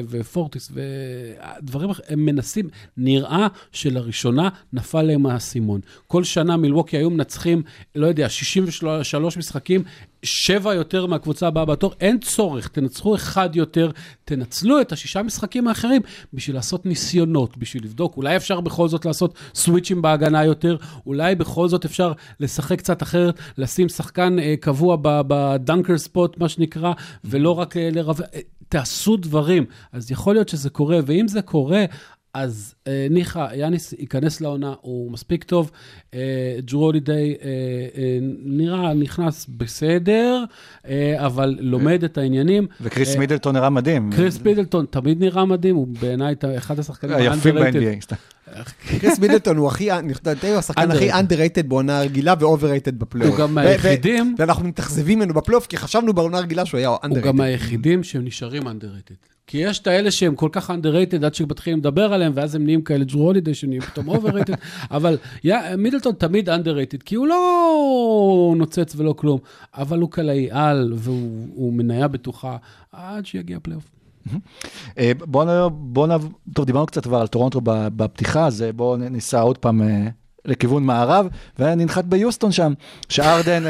ופורטיס, ודברים אחרים, הם מנסים, נראה שלראשונה נפל להם האסימון. כל שנה מילווקי היו מנצחים, לא יודע, 63 משחקים, שבע יותר מהקבוצה הבאה בתור, אין צורך, תנצחו אחד יותר, תנצלו את השישה משחקים האחרים בשביל לעשות ניסיונות, בשביל לבדוק, אולי אפשר בכל זאת לעשות סוויצ'ים בהגנה יותר, אולי בכל זאת אפשר לשחק קצת אחרת, לשים שחקן אה, קבוע בדנקר ספוט, מה שנקרא, ולא רק אה, לרב... אה, תעשו דברים. אז יכול להיות שזה קורה, ואם זה קורה, אז אה, ניחא, יאניס ייכנס לעונה, הוא מספיק טוב. אה, ג'רו הולידיי אה, אה, נראה, נכנס בסדר, אה, אבל לומד את העניינים.
וקריס
אה,
מידלטון נראה מדהים.
קריס מידלטון תמיד נראה מדהים, הוא בעיניי אחד השחקנים
היפים
ה-underrated.
ב-NBA.
קריס מידלטון הוא הכי, לדעתי הוא השחקן הכי
Underrated.
underrated בעונה הרגילה ו-overrated בפלייאוף.
הוא גם
ו-
מהיחידים-
ו- ואנחנו מתאכזבים ממנו בפלייאוף, כי חשבנו בעונה הרגילה שהוא היה
הוא
underrated.
גם היחידים שהם נשארים underrated. כי יש את האלה שהם כל כך underrated עד שמתחילים לדבר עליהם, ואז הם נהיים כאלה ג'רו הולידי שנהיים פתאום overrated, (laughs) אבל יא, מידלטון תמיד underrated, כי הוא לא נוצץ ולא כלום, אבל הוא קלעי על, והוא הוא מניה בטוחה עד שיגיע פלייאוף.
אה, בואו נ... בוא נ... טוב, דיברנו קצת כבר על טורונטו בפתיחה, אז אה, בואו ניסע עוד פעם אה, לכיוון מערב, וננחת ביוסטון שם, שארדן...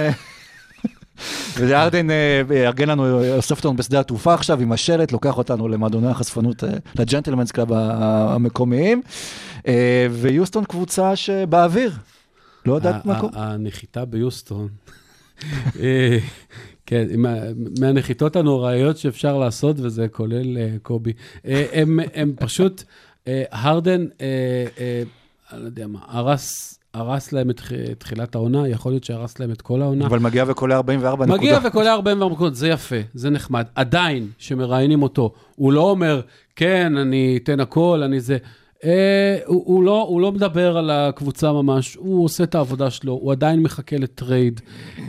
אה, והארדן אה, לנו, אוסף אותנו בשדה התעופה עכשיו עם השלט, לוקח אותנו למועדוני החשפנות, אה, ל gentlemen's club המקומיים, אה, ויוסטון קבוצה שבאוויר, לא יודעת מה קורה.
הנחיתה ביוסטון, אה, כן, מהנחיתות הנוראיות שאפשר לעשות, וזה כולל אה, קובי, אה, הם פשוט, אה, הרדן, אה, אה, אני לא יודע מה, הרס... הרס להם את תח- תחילת העונה, יכול להיות שהרס להם את כל העונה.
אבל מגיע וקולע 44 נקודה.
מגיע וקולע 44 נקודות, זה יפה, זה נחמד. עדיין, שמראיינים אותו, הוא לא אומר, כן, אני אתן הכל, אני זה. אה, הוא, הוא, לא, הוא לא מדבר על הקבוצה ממש, הוא עושה את העבודה שלו, הוא עדיין מחכה לטרייד. אה,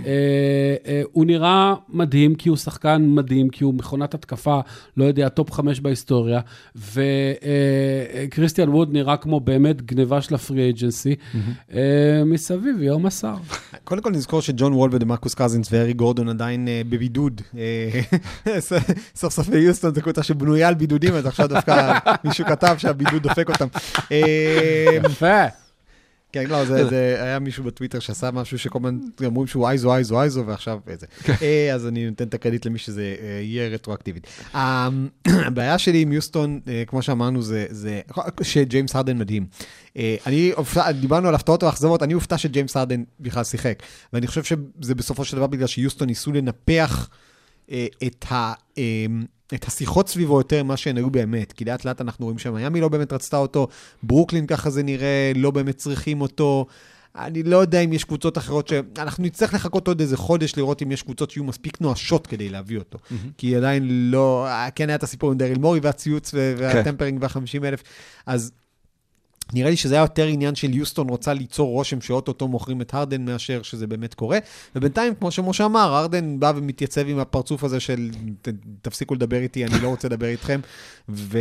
אה, הוא נראה מדהים, כי הוא שחקן מדהים, כי הוא מכונת התקפה, לא יודע, טופ חמש בהיסטוריה, וכריסטיאן ווד נראה כמו באמת גניבה של הפרי אג'נסי. מסביב, יום השר. (laughs)
קודם כל נזכור שג'ון וול ודמרקוס קזינס וארי גורדון עדיין בבידוד. (laughs) סוף סוף ביוסטון זו קבוצה שבנויה על בידודים, אז עכשיו דווקא (laughs) מישהו כתב שהבידוד דופק אותם. (laughs) אה,
יפה.
כן, לא, זה, זה היה מישהו בטוויטר שעשה משהו שכל הזמן אומרים שהוא אייזו, אייזו, אייזו, ועכשיו זה. אה, אז אני נותן את הקרדיט למי שזה אה, יהיה רטרואקטיבית. אה, (clears throat) הבעיה שלי עם יוסטון, אה, כמו שאמרנו, זה, זה שג'יימס הרדן מדהים. אני, דיברנו על הפתעות ואכזבות, אני הופתע שג'יימס הרדן בכלל שיחק. ואני חושב שזה בסופו של דבר בגלל שיוסטון ניסו לנפח את ה... את השיחות סביבו יותר ממה שהן היו באמת, כי לאט לאט אנחנו רואים שמיאמי לא באמת רצתה אותו, ברוקלין ככה זה נראה, לא באמת צריכים אותו. אני לא יודע אם יש קבוצות אחרות ש... אנחנו נצטרך לחכות עוד איזה חודש לראות אם יש קבוצות שיהיו מספיק נואשות כדי להביא אותו. כי עדיין לא... כן היה את הסיפור עם דריל מורי והציוץ ו- וה tampering והחמישים אלף, אז נראה לי שזה היה יותר עניין של יוסטון רוצה ליצור רושם שאו-טו-טו מוכרים את הרדן מאשר שזה באמת קורה. ובינתיים, כמו שמשה אמר, הרדן בא ומתייצב עם הפרצוף הזה של "ת- תפסיקו לדבר איתי, אני לא רוצה לדבר איתכם. ו...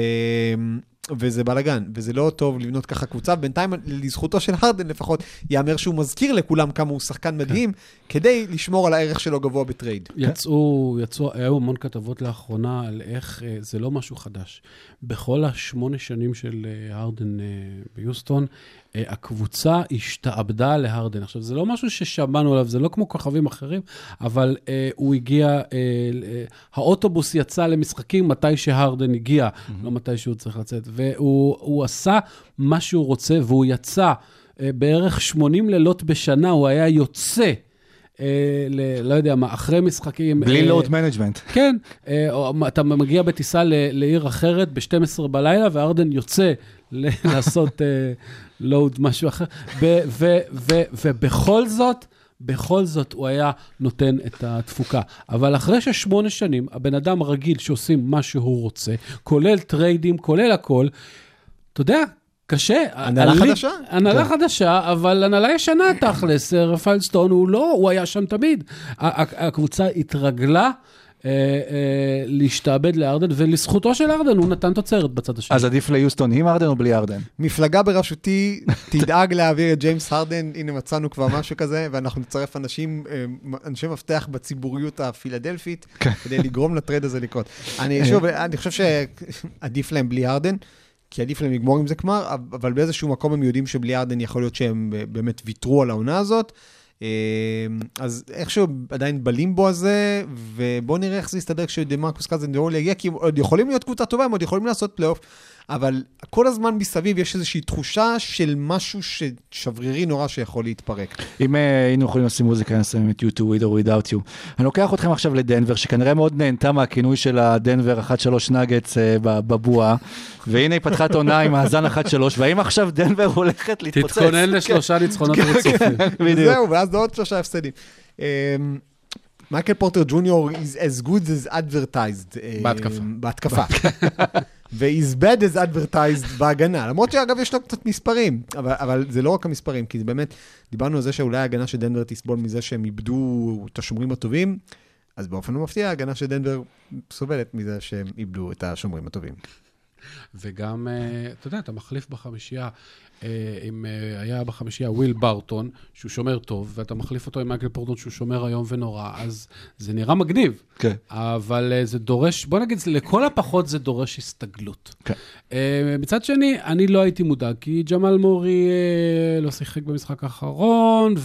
וזה בלאגן, וזה לא טוב לבנות ככה קבוצה. בינתיים, לזכותו של הרדן לפחות, ייאמר שהוא מזכיר לכולם כמה הוא שחקן מדהים, כדי לשמור על הערך שלו גבוה בטרייד.
יצאו, יצאו, היו המון כתבות לאחרונה על איך, אה, זה לא משהו חדש. בכל השמונה שנים של אה, הרדן אה, ביוסטון, הקבוצה השתעבדה להרדן. עכשיו, זה לא משהו ששמענו עליו, זה לא כמו כוכבים אחרים, אבל אה, הוא הגיע, אה, אה, האוטובוס יצא למשחקים מתי שהרדן הגיע, לא מתי שהוא צריך לצאת. והוא הוא עשה מה שהוא רוצה, והוא יצא אה, בערך 80 לילות בשנה, הוא היה יוצא. אה, ל, לא יודע מה, אחרי משחקים...
בלי
אה,
load management.
כן, אה, או אתה מגיע בטיסה ל- לעיר אחרת ב-12 בלילה, וארדן יוצא ל- לעשות load משהו אחר. ובכל זאת, בכל זאת הוא היה נותן את התפוקה. אבל אחרי ששמונה שנים, הבן אדם הרגיל שעושים מה שהוא רוצה, כולל טריידים, כולל הכל, אתה יודע, קשה.
הנהלה
עלי-
חדשה?
הנהלה חדשה, אבל הנהלה ישנה תכלס. אה, רפאל סטון הוא לא, הוא היה שם תמיד. הקבוצה התרגלה אה, אה, להשתעבד לארדן, ולזכותו של ארדן, הוא נתן תוצרת בצד השני.
אז עדיף ליוסטון עם ארדן או בלי ארדן?
מפלגה בראשותי תדאג להעביר את ג'יימס הרדן, הנה מצאנו כבר משהו כזה, ואנחנו נצרף אנשים, אה, אנשי מפתח בציבוריות הפילדלפית, כדי לגרום לטרד הזה לקרות. אני שוב, אני חושב שעדיף להם בלי הרדן. כי עדיף להם לגמור עם זה כבר, אבל באיזשהו מקום הם יודעים שבלי ארדן יכול להיות שהם באמת ויתרו על העונה הזאת. אה, אז איכשהו עדיין בלימבו הזה, ובואו נראה איך זה יסתדר כשדמרקוס קאזנס וג'ון וול יגיע, כי עוד יכולים להיות קבוצה טובה, הם עוד יכולים לעשות פלייאוף, אבל כל הזמן מסביב יש איזושהי תחושה של משהו שברירי נורא שיכול להתפרק.
אם אה, היינו יכולים לשים מוזיקה, היינו שמים את U2 with or without you. אני לוקח אתכם עכשיו לדנבר, שכנראה מאוד נהנתה מהכינוי של הדנבר 1-3 נגטס אה, ב- בבועה, והנה היא פתחה את עונה עם מאזן 1-3, והאם עכשיו דנבר הולכת להתפוצץ?
תתכונן לשלושה ניצחונות רצופים. (laughs)
בדיוק.
זהו, ואז עוד שלושה הפסדים. אמ, מייקל פורטר ג'וניור is as good as advertised. אה,
בהתקפה.
בהתקפה. (laughs) ו-is bad as advertised בהגנה. למרות שאגב יש לו קצת מספרים, אבל, אבל זה לא רק המספרים, כי זה באמת, דיברנו על זה שאולי ההגנה של דנבר תסבול מזה שהם איבדו את השומרים הטובים, אז באופן מפתיע, ההגנה של דנבר סובלת מזה שהם איבדו את השומרים הטובים.
וגם, אה, אתה יודע, אתה מחליף בחמישייה אה, אם אה, היה בחמישייה וויל בארטון, שהוא שומר טוב, ואתה מחליף אותו עם מייקל פורטר, שהוא שומר איום ונורא, אז זה נראה מגניב.
כן.
אבל אה, זה דורש, בוא נגיד, לכל הפחות זה דורש הסתגלות.
כן.
אה, מצד שני, אני לא הייתי מודאג, כי ג'מאל מורי אה, לא שיחק במשחק האחרון,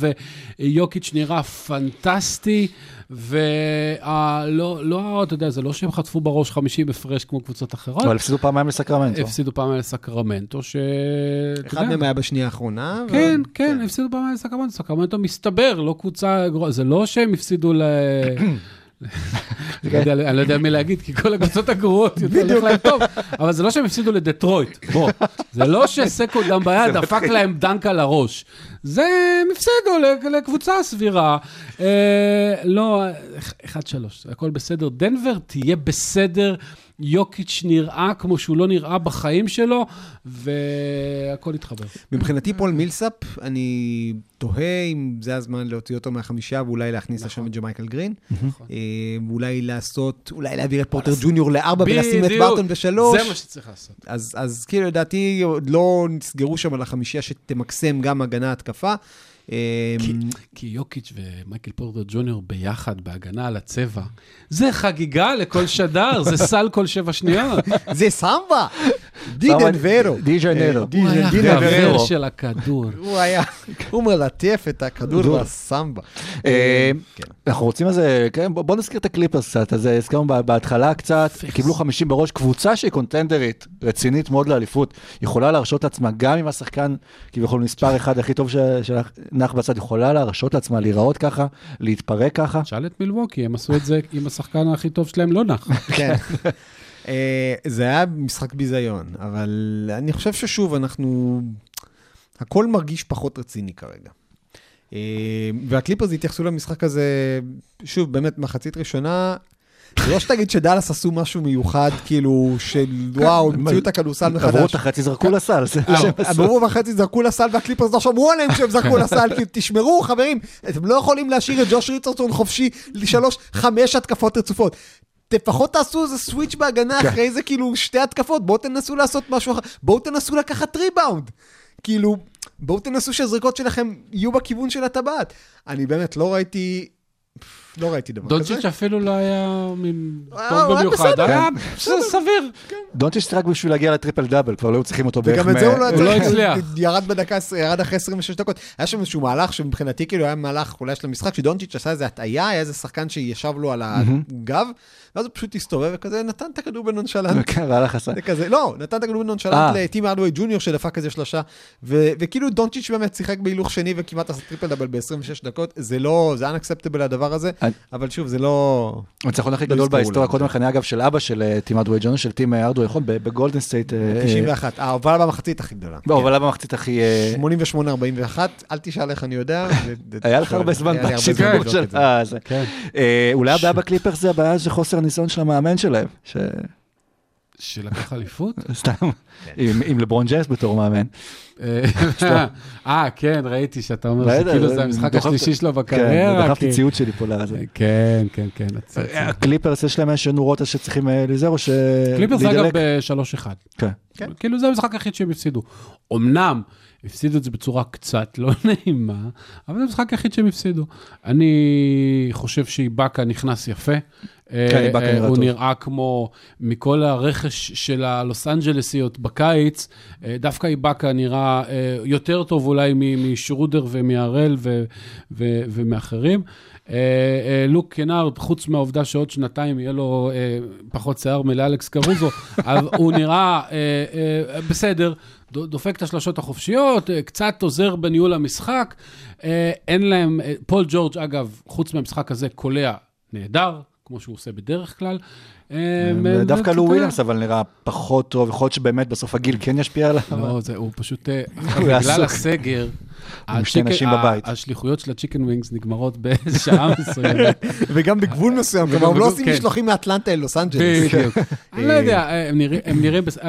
ויוקיץ' נראה פנטסטי, ולא, לא, אתה יודע, זה לא שהם חטפו בראש 50 הפרש כמו קבוצות אחרות,
אבל הפסידו פעמיים לסקרמנטו.
הפסידו פעם לסקרמנטו, ש...
אחד מהם היה בשנייה האחרונה. ו-
כן, כן, הפסידו פעמיים לסקרמנטו. סקרמנטו מסתבר, לא קבוצה גרועה. זה לא שהם הפסידו ל... (coughs) לא אני לא יודע מי להגיד, כי כל הקבוצות הגרועות יותר הולך להם טוב, אבל זה לא שהם הפסידו לדטרויט, בוא. זה לא שסקו דם ביד דפק להם דנק על הראש. זה, ל- לקבוצה סבירה. אה, לא, 1-3, הכל בסדר. דנבר תהיה בסדר. יוקיץ' נראה כמו שהוא לא נראה בחיים שלו, והכל יתחבר.
מבחינתי פול מילסאפ, אני תוהה אם זה הזמן להוציא אותו מהחמישייה ואולי להכניס לשם את ג'מייקל גרין. אה, ואולי לעשות, אולי להעביר את פורטר ג'וניור לארבע ולשים את. בארטון בשלוש.
זה מה שצריך לעשות.
אז, אז כאילו, לדעתי, עוד לא נסגרו שם על החמישייה שתמקסם גם הגנה התקפה. אה,
כי, כי יוקיץ' ומייקל פורטר ג'וניור ביחד בהגנה על הצבע, זה חגיגה לכל שדר, זה סל כל שבע שניות.
זה סמבה! דידן ורו.
דיג'נרו.
הוא היה
דידן
חבר
ורו.
של הכדור.
הוא היה, הוא מלטף את הכדור
כדור.
בסמבה.
אה,
כן.
אנחנו רוצים איזה, כן, בוא נזכיר את הקליפרס קצת, אז אה, הזכרנו בה- בהתחלה קצת, קיבלו 50 בראש, קבוצה שהיא קונטנדרית, רצינית מאוד לאליפות, יכולה להרשות לעצמה, גם אם השחקן כביכול מספר אחד הכי טוב ש- שנח בצד, יכולה להרשות לעצמה להיראות ככה, להתפרק ככה.
שאל את מילווקי, הם עשו את זה עם השחקן הכי טוב שלהם, לא נח. (laughs)
כן. אה, זה היה משחק ביזיון, אבל אני חושב ששוב, אנחנו... הכל מרגיש פחות רציני כרגע. אה, והקליפרס התייחסו למשחק הזה, שוב, באמת, מחצית ראשונה, זה לא שתגיד שדאלאס עשו משהו מיוחד, כאילו, של וואו, המציאו את הכדורסל מחדש.
עברו את החצי, זרקו לסל, זה מה
לא,
עשו.
אמרו וחצי זרקו לסל והקליפרס לא שמעו עליהם שהם זרקו לסל, כי תשמרו חברים, אתם לא יכולים להשאיר את ג'וש ריצרסון חופשי לשלוש, חמש התקפות רצופות. לפחות תעשו איזה סוויץ' בהגנה
כן.
אחרי זה כאילו שתי התקפות, בואו תנסו לעשות משהו אחר, בואו תנסו לקחת ריבאונד. כאילו, בואו תנסו שהזריקות שלכם יהיו בכיוון של הטבעת. אני באמת לא ראיתי, לא ראיתי דבר כזה.
דונצ'יץ' אפילו לא היה
אה,
טוב
הוא היה
במיוחד,
בסדר.
היה
בסדר.
סביר.
דונצ'יץ' רק בשביל להגיע לטריפל דאבל, כבר לא היו צריכים אותו בערך
וגם את זה הוא לא היה
לא הצליח. (laughs)
ירד בדקה, ירד אחרי 26 דקות. היה שם איזשהו מהלך שמבחינתי כאילו היה מהלך אולי של המשחק, שדונצ'יץ' עשה איזה הטעיה, היה איזה שחקן שישב לו על הגב, ואז הוא פשוט הסתובב וכזה נתן את הכדור בנונשלנט. (laughs)
כן, והלך עשה.
לא, נתן את הכדור
אה.
בנונשלנט לטים הארדוויי ג'וניור שדפק איזה שלושה, וכאילו דונצ'יץ' באמת שיחק בהילוך שני וכמעט עשה טריפל דאבל ב-26 דקות, זה לא, זה unacceptable הדבר הזה, אבל שוב, זה לא...
הניצחון הכי
לא
גדול בהיסטוריה. קודם לכן, אגב, של אבא של אה, טים ארדווי ג'ונס, של טים אה, ארדווי, נכון? ב- בגולדן סטייט. אה, אה,
91, ההובלה במחצית הכי גדולה.
בהובלה במחצית הכי... אה,
88-41, אל תשאל איך אני יודע. (laughs)
היה לך הרבה זמן בשידור
לבדוק
של...
את זה.
אה, זה.
כן.
אה, אולי הבעיה בקליפרס זה הבעיה של חוסר הניסיון של המאמן שלהם. ש-
שלקח אליפות?
סתם, עם לברון ג'יימס בתור מאמן.
אה, אה, כן, ראיתי שאתה אומר? שכאילו זה המשחק השלישי שלו
כן,
בקריירה.
דחפתי
כי-
ציוד שלי פה לזה.
כן, כן, כן. הצ-
הקליפרס יש להם איזשהו נורות שצריכים אה, להיזהר או ש...
קליפרס אגב
להידלק?
ב-3-1.
כן.
כן.
כאילו זה המשחק היחיד שהם הפסידו. אמנם הפסידו את זה בצורה קצת לא (laughs) נעימה, אבל זה המשחק היחיד שהם הפסידו. אני חושב שאיבאקה נכנס יפה.
כן,
אה,
נראה
הוא
טוב.
נראה כמו מכל הרכש של הלוס אנג'לסיות בקיץ, אה, דווקא איבאקה נראה אה, יותר טוב אולי משרודר ומהראל ומאחרים. אה, אה, לוק קנארד, חוץ מהעובדה שעוד שנתיים יהיה לו אה, פחות שיער מלאלכס קרוזו, (laughs) הוא נראה אה, אה, בסדר, דופק את השלשות החופשיות, אה, קצת עוזר בניהול המשחק. אה, אין להם, אה, פול ג'ורג', אגב, חוץ מהמשחק הזה, קולע נהדר, כמו שהוא עושה בדרך כלל. אה,
דווקא לו וויליאמס אבל נראה פחות טוב, יכול להיות שבאמת בסוף הגיל כן ישפיע עליו.
לא, זה, הוא פשוט, אה, (laughs) בגלל. הסגר,
שתי נשים בבית.
השליחויות של ה chicken wings נגמרות בשעה מסוימת. (laughs)
וגם בגבול מסוים, (laughs) כלומר, הם לא עושים
כן.
משלוחים מאטלנטה אל לוס אנג'לס.
בדיוק. אני לא יודע, הם נראים-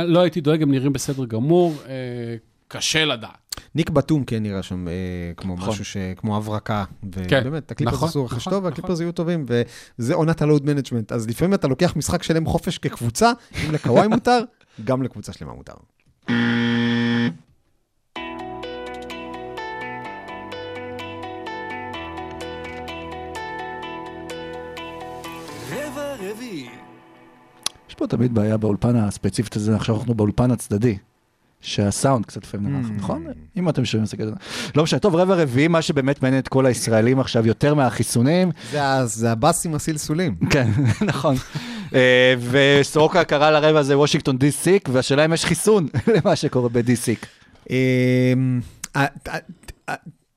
לא הייתי דואג, הם נראים בסדר גמור, אה, קשה לדעת.
ניק בתום כן נראה שם אה, כמו
נכון.
משהו ש... כמו הברקה. ו...
כן,
באמת, הקליפרס
נכון,
עשו רכש
נכון,
טוב, והקליפרס נכון. היו טובים, וזה עונת ה load management. אז לפעמים אתה לוקח משחק שלם חופש כקבוצה, אם לקוואי (laughs) מותר, גם לקבוצה שלמה מותר.
יש פה תמיד בעיה באולפן הספציפית הזה, עכשיו אנחנו באולפן הצדדי. שהסאונד קצת לפעמים נמוך,
Mm.
נכון? אם אתם שומעים את זה כזה. לא משנה, טוב, רבע רביעי, מה שבאמת מעניין את כל הישראלים עכשיו, יותר מהחיסונים,
זה הבאס עם הסלסולים.
כן, (laughs) נכון. אה, וסורוקה קרא לרבע הזה וושינגטון די סיק, והשאלה אם יש חיסון (laughs) למה שקורה בדי סיק.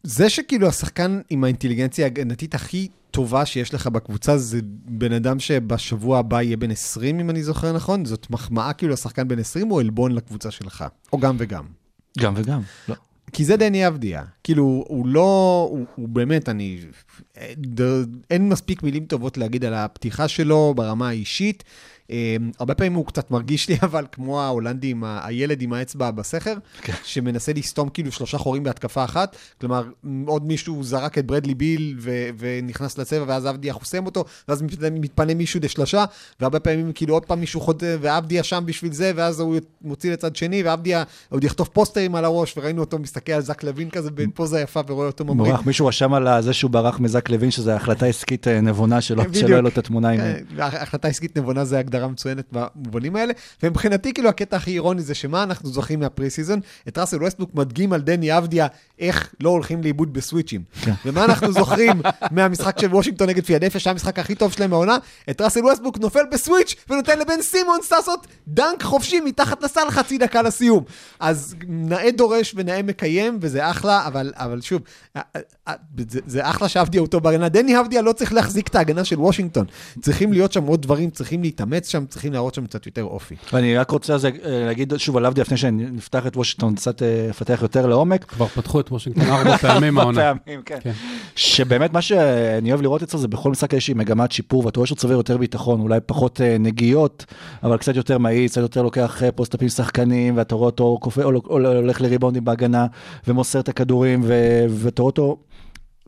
זה שכאילו השחקן עם האינטליגנציה ההגנתית הכי טובה שיש לך בקבוצה, זה בן אדם שבשבוע הבא יהיה בן 20, אם אני זוכר נכון. זאת מחמאה כאילו לשחקן בן 20 או עלבון לקבוצה שלך? או גם וגם.
גם וגם. לא.
כי זה דני אבדיה. כאילו, הוא לא, הוא, הוא באמת, אני... אין מספיק מילים טובות להגיד על הפתיחה שלו ברמה האישית. אה, הרבה פעמים הוא קצת מרגיש לי, (laughs) אבל כמו ההולנדי, עם ה- הילד עם האצבע בסכר,
כן.
שמנסה לסתום כאילו שלושה חורים בהתקפה אחת. כלומר, עוד מישהו זרק את ברדלי ביל ו- ונכנס לצבע, ואז אבדיה חוסם אותו, ואז מת- מתפנה מישהו לשלושה, והרבה פעמים כאילו עוד פעם מישהו חוטא, ואבדיה שם בשביל זה, ואז הוא מוציא לצד שני, ואבדיה עוד יכתוב פוסטרים על הראש, וראינו אותו מסתכל על זק לוין כזה בפוזה יפה, ורואה אותו ממריא.
מישהו רשם על זה שהוא ברח מזק לוין, שזו החלטה עסקית אה, נבונה. שלא (laughs) יהיה לו את התמונה עם...
כן, החלטה עסקית נבונה זה הגדרה מצוינת במובנים האלה, ומבחינתי כאילו הקטע הכי אירוני זה שמה אנחנו זוכרים מה preseason? את ראסל ווסטבוק מדגים על דני אבדיה איך לא הולכים לאיבוד בסוויצ'ים.
כן.
ומה אנחנו זוכרים מהמשחק של וושינגטון נגד פילדלפיה, שהיה המשחק הכי טוב שלהם מהעונה? את ראסל ווסטבוק נופל ב switch ונותן לבן סימונס לעשות דנק חופשי מתחת לסל חצי דקה לסיום. אז נאה דורש ונאה מקיים, וזה אחלה, אבל, אבל שוב, זה, זה אחלה שאבדיה טוב בהגנה. דני אבדיה לא צריך להחזיק את ההגנה של וושינגטון. צריכים להיות שם עוד דברים, צריכים להתאמץ שם, צריכים להראות שם קצת יותר אופי.
ואני רק רוצה אז, אה, להגיד שוב על עבדיה, לפני שנפתח את וושינגטון, קצת אה, לפתח יותר לעומק.
כבר פתחו את וושינגטון (laughs) ארבע פעמים העונה.
פעמים, כן.
כן.
שבאמת מה שאני אוהב לראות אצלו זה בכל משחק איזושהי מגמת שיפור, ואתה רואה שהוא צובר יותר ביטחון, אולי פחות אה, נגיעות, אבל קצת יותר מהיר, קצת יותר לוקח אה, פוסט-אפים שחקנים, ואתה רואה אותו הולך לריבאונדים בהגנה, ומוסר את הכדורים, ו- ואתה רואה אותו...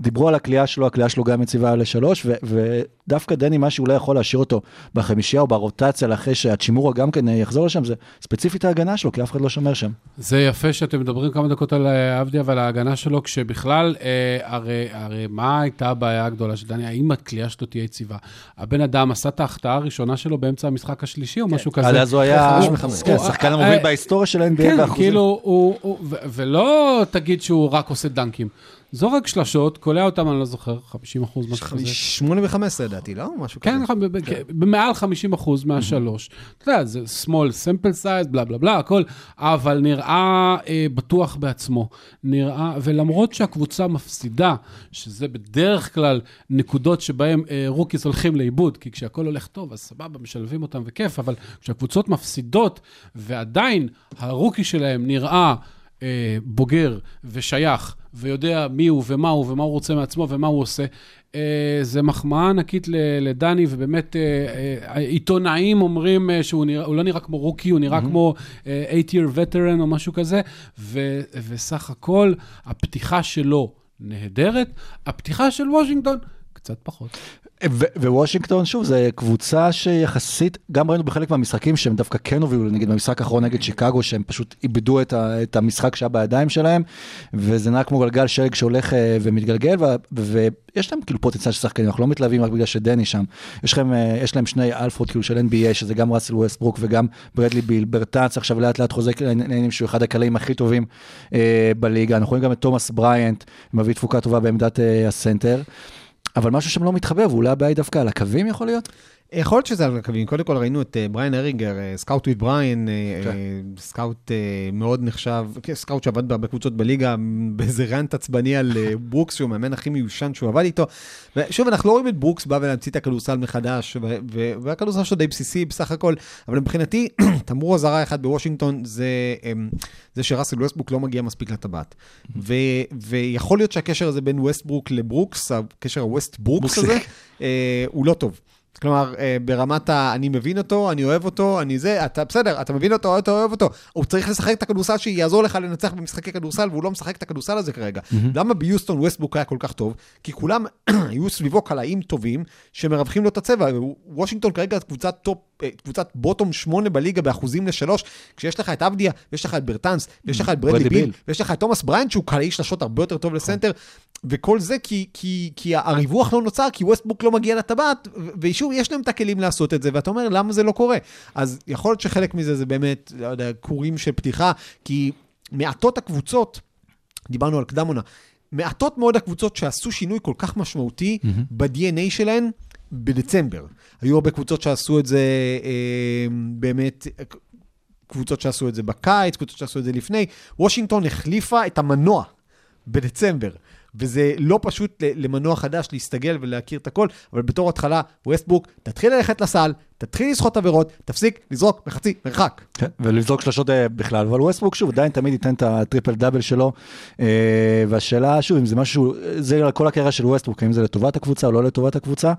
דיברו על הקליעה שלו, הקליעה שלו גם יציבה לשלוש, ו- ודווקא דני, מה שאולי יכול להשאיר אותו בחמישייה או ברוטציה, אחרי שהצ'ימורה גם כן אה, יחזור לשם, זה ספציפית ההגנה שלו, כי אף אחד לא שומר שם.
זה יפה שאתם מדברים כמה דקות על אה, עבדיה ועל ההגנה שלו, כשבכלל, אה, הרי, הרי מה הייתה הבעיה הגדולה של דני? האם הכלייה שלו תהיה יציבה? הבן אדם עשה את ההחטאה הראשונה שלו באמצע המשחק השלישי או משהו כזה.
עד אז הוא היה. כן,
הוא-
השחקן
אה,
המוביל בהיסטוריה של ה-NBA
כן,
באחוזים.
כאילו, הוא, הוא, ו- ולא תגיד שהוא רק עושה דנקים. זורק שלשות, קולע אותם, אני לא זוכר, 50 אחוז, משהו כזה.
שמונה וחמש עשרה לדעתי, לא? משהו כזה.
כן, ב- ב- במעל 50 אחוז מהשלוש. אתה יודע, זה small sample size, בלה בלה בלה, הכל, אבל נראה אה, בטוח בעצמו. נראה, ולמרות שהקבוצה מפסידה, שזה בדרך כלל נקודות שבהן אה, rookies הולכים לאיבוד, כי כשהכול הולך טוב, אז סבבה, משלבים אותם וכיף, אבל כשהקבוצות מפסידות, ועדיין ה rookie שלהם נראה... אה, בוגר ושייך, ויודע מי הוא ומה הוא ומה הוא רוצה מעצמו ומה הוא עושה. אה, זה מחמאה ענקית לדני, ובאמת אה, אה, עיתונאים אומרים אה, שהוא הוא לא נראה כמו rookie, הוא נראה כמו אה, 8-year veteran או משהו כזה, ו, וסך הכל, הפתיחה שלו נהדרת, הפתיחה של וושינגטון קצת פחות.
ווושינגטון, שוב, זו קבוצה שיחסית, גם ראינו בחלק מהמשחקים שהם דווקא כן הובילו, נגיד במשחק האחרון נגד שיקגו, שהם פשוט איבדו את, ה- את המשחק שהיה בידיים שלהם, וזה נראה כמו גלגל שלג שהולך אה, ומתגלגל, ו- ויש להם כאילו פוטנציאל של שחקנים, אנחנו לא מתלהבים רק בגלל שדני שם. יש להם, אה, יש להם שני אלפות כאילו של NBA, שזה גם ראסל ווסטברוק וגם ברדלי ביל, ברטאנס עכשיו לאט לאט חוזר לעניינים שהוא אחד הקלעים הכי טובים אה, בליגה. אנחנו רואים גם את תומאס בריאנט, מביא תפוקה טובה בעמדת אה, הסנטר. אבל משהו שם לא מתחבר, ואולי הבעיה היא דווקא על הקווים יכול להיות?
יכול להיות שזה על הקווים. קודם כל ראינו את אה, בריין אורינגר, אה, סקאוט וויד בריין, אה,
כן.
סקאוט מאוד נחשב, כן, סקאוט שעבד בהרבה קבוצות בליגה, באיזה rant עצבני על (laughs) ברוקס, שהוא המאמן הכי מיושן שהוא עבד איתו. ושוב, אנחנו לא רואים את ברוקס בא ולהמציא את הכדורסל מחדש, והכדורסל שלו די בסיסי בסך הכל, אבל מבחינתי, (clears throat) תמרור אזהרה אחד בוושינגטון זה, אמ, זה שראסל ווסטברוק לא מגיע מספיק לטבעת. ו- ויכול להיות שהקשר הזה בין ווסטברוק לברוקס, הקשר הווסט ברוקס הזה, הוא לא טוב. כלומר, אה, ברמת ה... אני מבין אותו, אני אוהב אותו, אני זה, אתה בסדר, אתה מבין אותו, אתה אוהב אותו. הוא צריך לשחק את הכדורסל שיעזור לך לנצח במשחקי כדורסל, והוא לא משחק את הכדורסל הזה כרגע. למה ביוסטון ווסטבוק היה כל כך טוב? כי כולם (clears throat) היו סביבו קלעים טובים שמרווחים לו את הצבע. וושינגטון כרגע קבוצת top, אה, קבוצת bottom 8 בליגה באחוזים לשלוש, כשיש לך את אבדיה, ויש לך את ברטאנס, ויש לך את ברדלי ביל,
ביל.
ויש לך את תומאס בריאנט שהוא קלעי שלשות הרבה יותר טוב לסנטר. וכל זה כי, כי, כי הריווח לא נוצר, כי ווסטבוק לא מגיע לטבעת, ושוב, יש להם את הכלים לעשות את זה, ואתה אומר, למה זה לא קורה? אז יכול להיות שחלק מזה זה באמת, לא יודע, קורים של פתיחה, כי מעטות הקבוצות, דיברנו על קדם עונה, מעטות מאוד הקבוצות שעשו שינוי כל כך משמעותי ב-DNA שלהן בדצמבר. היו הרבה קבוצות שעשו את זה אה, באמת, קבוצות שעשו את זה בקיץ, קבוצות שעשו את זה לפני. וושינגטון החליפה את המנוע בדצמבר. וזה לא פשוט למנוע חדש להסתגל ולהכיר את הכל, אבל בתור התחלה, ווסטבוק, תתחיל ללכת לסל, תתחיל לסחוט עבירות, תפסיק לזרוק בחצי מרחק.
כן, ולזרוק שלשות אה, בכלל, אבל ווסטברוק שוב עדיין תמיד ייתן את הטריפל דאבל שלו, אה, והשאלה שוב אם זה משהו, זה כל הקריירה של ווסטברוק, האם זה לטובת הקבוצה או לא לטובת הקבוצה,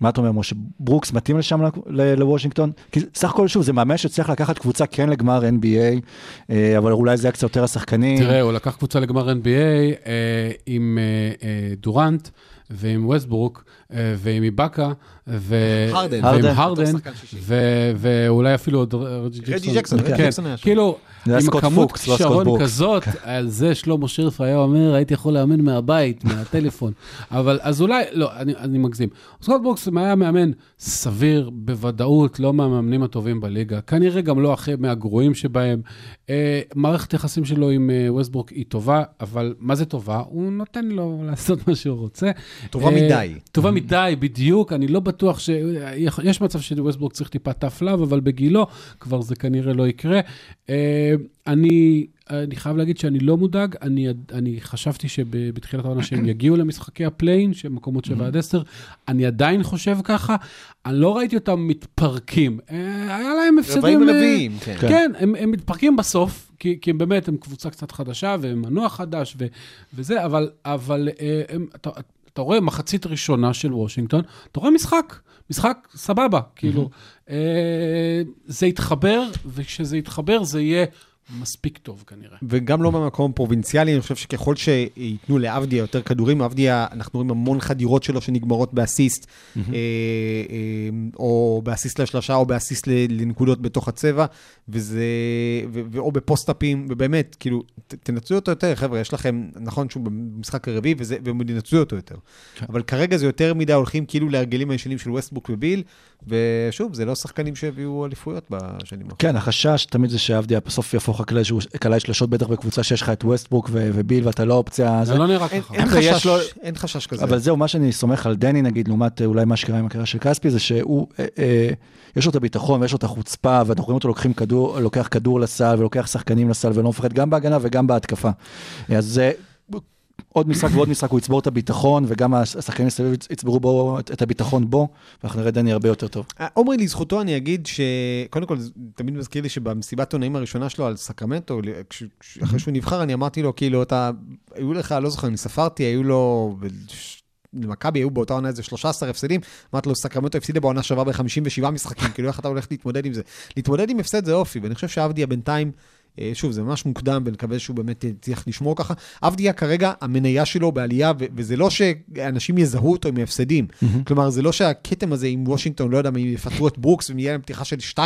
מה אתה אומר משה, ברוקס מתאים לשם לוושינגטון? כי סך הכל שוב זה מאמן שצריך לקחת קבוצה כן לגמר NBA, אה, אבל אולי זה היה קצת יותר השחקנים.
תראה, הוא לקח קבוצה לגמר NBA עם דורנט ועם ווסטברוק ועם איבאקה ו...
הרדן.
ועם
הרדן.
ו- ואולי אפילו עוד רג'י
רג'י ג'קסון,
כן,
ג'קסון היה שם.
כאילו, עם כמות
לא
כישרון
ברוקס.
כזאת, על זה שלמה שירף היה אומר, הייתי יכול לאמן מהבית, (laughs) מהטלפון. אבל אז אולי, לא, אני, אני מגזים. סקוט ברוקס היה מאמן סביר, בוודאות, לא מהמאמנים הטובים בליגה. כנראה גם לא אחרי מהגרועים שבהם. אה, מערכת היחסים שלו עם אה, ווסטברוק היא טובה, אבל מה זה טובה? הוא נותן לו (laughs) לעשות מה שהוא רוצה.
טובה
אה,
מדי.
טובה מדי, בדיוק. אני לא בטוח ש... יש מצב שווסטברוק צריך טיפה tough love, אבל בגילו כבר זה כנראה לא יקרה. אה, אני, אני חייב להגיד שאני לא מודאג, אני, אני חשבתי שבתחילת העונה שהם יגיעו למשחקי ה play-in, שהם מקומות 7 עד 10, אני עדיין חושב ככה, אני לא ראיתי אותם מתפרקים. אה, היה להם הפסדים...
רבעים
אה,
רביעים, כן.
כן, הם, הם מתפרקים בסוף, כי, כי הם באמת, הם קבוצה קצת חדשה, והם מנוע חדש ו, וזה, אבל, אבל אה, הם, אתה, אתה רואה מחצית ראשונה של וושינגטון, אתה רואה משחק, משחק סבבה, כאילו, אה, זה יתחבר, וכשזה יתחבר זה יהיה מספיק טוב כנראה.
וגם לא במקום פרובינציאלי, אני חושב שככל שייתנו לעבדיה יותר כדורים, עבדיה, אנחנו רואים המון חדירות שלו שנגמרות באסיסט, אה, אה, או באסיסט לשלושה, או באסיסט לנקודות בתוך הצבע, וזה, ו- ו- או בפוסט-אפים, ובאמת, כאילו, ת- תנצלו אותו יותר, חבר'ה, יש לכם, נכון שהוא במשחק הרביעי, וזה- והם ינצלו אותו יותר. אבל כרגע זה יותר מדי הולכים כאילו להרגלים הישנים של ווסטבוק וביל, ושוב, זה לא שחקנים שהביאו אליפויות בשנים האחרונות.
כן, החשש תמיד זה שאבדיה בסוף יהפוך הקלעי קלעי שלשות, בטח בקבוצה שיש לך את ווסטברוק וביל ואתה לא אופציה.
זה לא נראה
אין,
ככה.
אין, חשש,
לו-
אין חשש כזה.
אבל זהו, מה שאני סומך על דני נגיד, לעומת אה, אולי מה שקרה עם הקריירה של כספי, זה שהוא, אה, אה, יש לו את הביטחון ויש לו את החוצפה, ואנחנו רואים אותו לוקחים כדור, לוקח כדור לסל ולוקח שחקנים לסל ולא מפחד גם בהגנה וגם בהתקפה. אז זה... עוד משחק ועוד משחק הוא יצבור את הביטחון, וגם השחקנים מסביב יצברו בו את הביטחון בו, ואנחנו נראה דני הרבה יותר טוב.
עומרי, לזכותו אני אגיד שקודם כל, זה תמיד מזכיר לי שבמסיבת עונאים הראשונה שלו על סקרמנטו, אחרי שהוא נבחר, אני אמרתי לו, כאילו, אתה, היו לך, לא זוכר, אני ספרתי, היו לו, ש- למכבי היו באותה עונה איזה 13 הפסדים, אמרתי לו, סקרמנטו הפסידה בעונה שעברה ב-57 משחקים, כאילו, איך אתה הולך להתמודד עם זה? להתמודד עם הפסד זה אופי, ואני חושב שעבדיה בינתיים... אה, שוב, זה ממש מוקדם, ונקווה שהוא באמת יצליח לשמור ככה. עבדיה כרגע, המניה שלו בעלייה, ו- וזה לא שאנשים יזהו אותו עם ההפסדים. כלומר, זה לא שהכתם הזה עם וושינגטון, לא יודע, אם יפטרו את ברוקס, ואם יהיה להם פתיחה של 2-10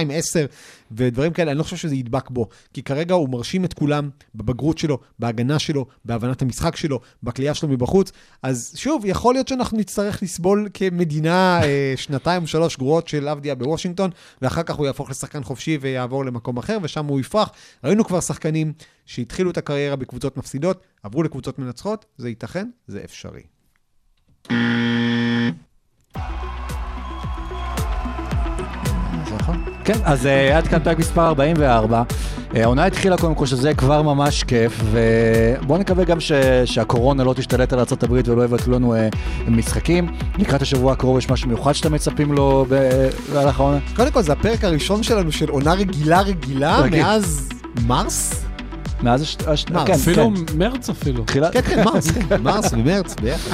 ודברים כאלה, אני לא חושב שזה ידבק בו. כי כרגע הוא מרשים את כולם בבגרות שלו, בהגנה שלו, בהבנת המשחק שלו, בכלייה שלו מבחוץ. אז שוב, יכול להיות שאנחנו נצטרך לסבול כמדינה אה, שנתיים, שלוש גרועות של עבדיה בוושינגטון, ואחר כך הוא יהפוך לשחקן חופשי ויעבור למקום אחר, ושם הוא יפרח. ראינו כבר שחקנים שהתחילו את הקריירה בקבוצות מפסידות, עברו לקבוצות מנצחות, זה ייתכן, זה אפשרי.
כן, אז אה, עד כאן פרק מספר 44. אה, העונה התחילה קודם כל שזה כבר ממש כיף, ובואו נקווה גם ש... שהקורונה לא תשתלט על ארה"ב ולא יבטלו לנו אה, משחקים. לקראת השבוע הקרוב יש משהו מיוחד שאתם מצפים לו במהלך העונה?
קודם כל, זה הפרק הראשון שלנו של עונה רגילה רגילה,
רגיל.
מאז מרס?
מאז הש... הש...
מרס.
כן,
אפילו
כן.
מרץ אפילו.
תחילה...
כן, כן, מרס, כן, (laughs) מרס ומרץ ביחד.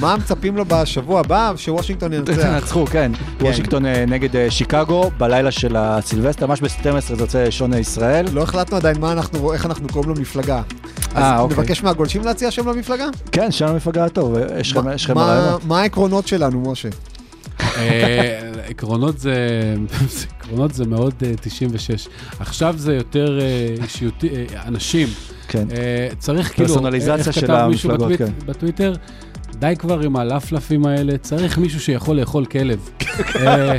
מה מצפים לו בשבוע הבא? שוושינגטון (laughs) ינצח.
תנצחו, כן. וושינגטון אה, נגד אה, שיקגו, בלילה של הסילבסטר, ממש ב-12 זה יוצא שונה ישראל.
לא החלטנו עדיין מה אנחנו, איך אנחנו קוראים למפלגה.
אה,
אז
אוקיי.
נבקש מהגולשים להציע שם למפלגה?
כן, שם המפלגה הטוב, יש לכם- רעיונות?
מה העקרונות שלנו, משה? (laughs)
עקרונות זה זה העקרונות זה מאוד אה, 96. עכשיו זה יותר אה, אישיותי, אה, אנשים.
כן.
אה, צריך כאילו,
פרסונליזציה של המפלגות,
בטוויט-
כן.
בטוויטר, די כבר עם הלפלפים האלה, צריך מישהו שיכול לאכול כלב. אה,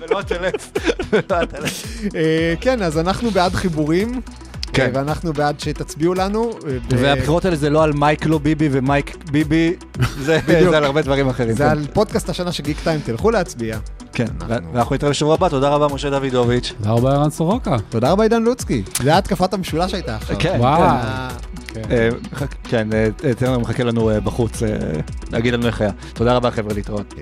ולא הטלף. (laughs)
אה, כן, אז אנחנו בעד חיבורים.
כן.
אה, ואנחנו בעד שתצביעו לנו. אה,
והבחירות האלה זה לא על מייק לא ביבי ומייק ביבי, (laughs) זה. זה על הרבה דברים אחרים.
זה
כן.
על פודקאסט השנה של גיק טיים, תלכו להצביע.
כן,
אנחנו-
ואנחנו נתראה בשבוע הבא, תודה רבה משה דוידוביץ'.
תודה רבה, ערן סורוקה.
תודה רבה עידן לוצקי. זה היה התקפת המשולש שהייתה עכשיו.
כן,
וואו.
כן.
אה,
כן.
אה, כן, אה, טרנר מחכה לנו אה, בחוץ אה, להגיד לנו איך היה. תודה רבה חבר'ה.
להתראות.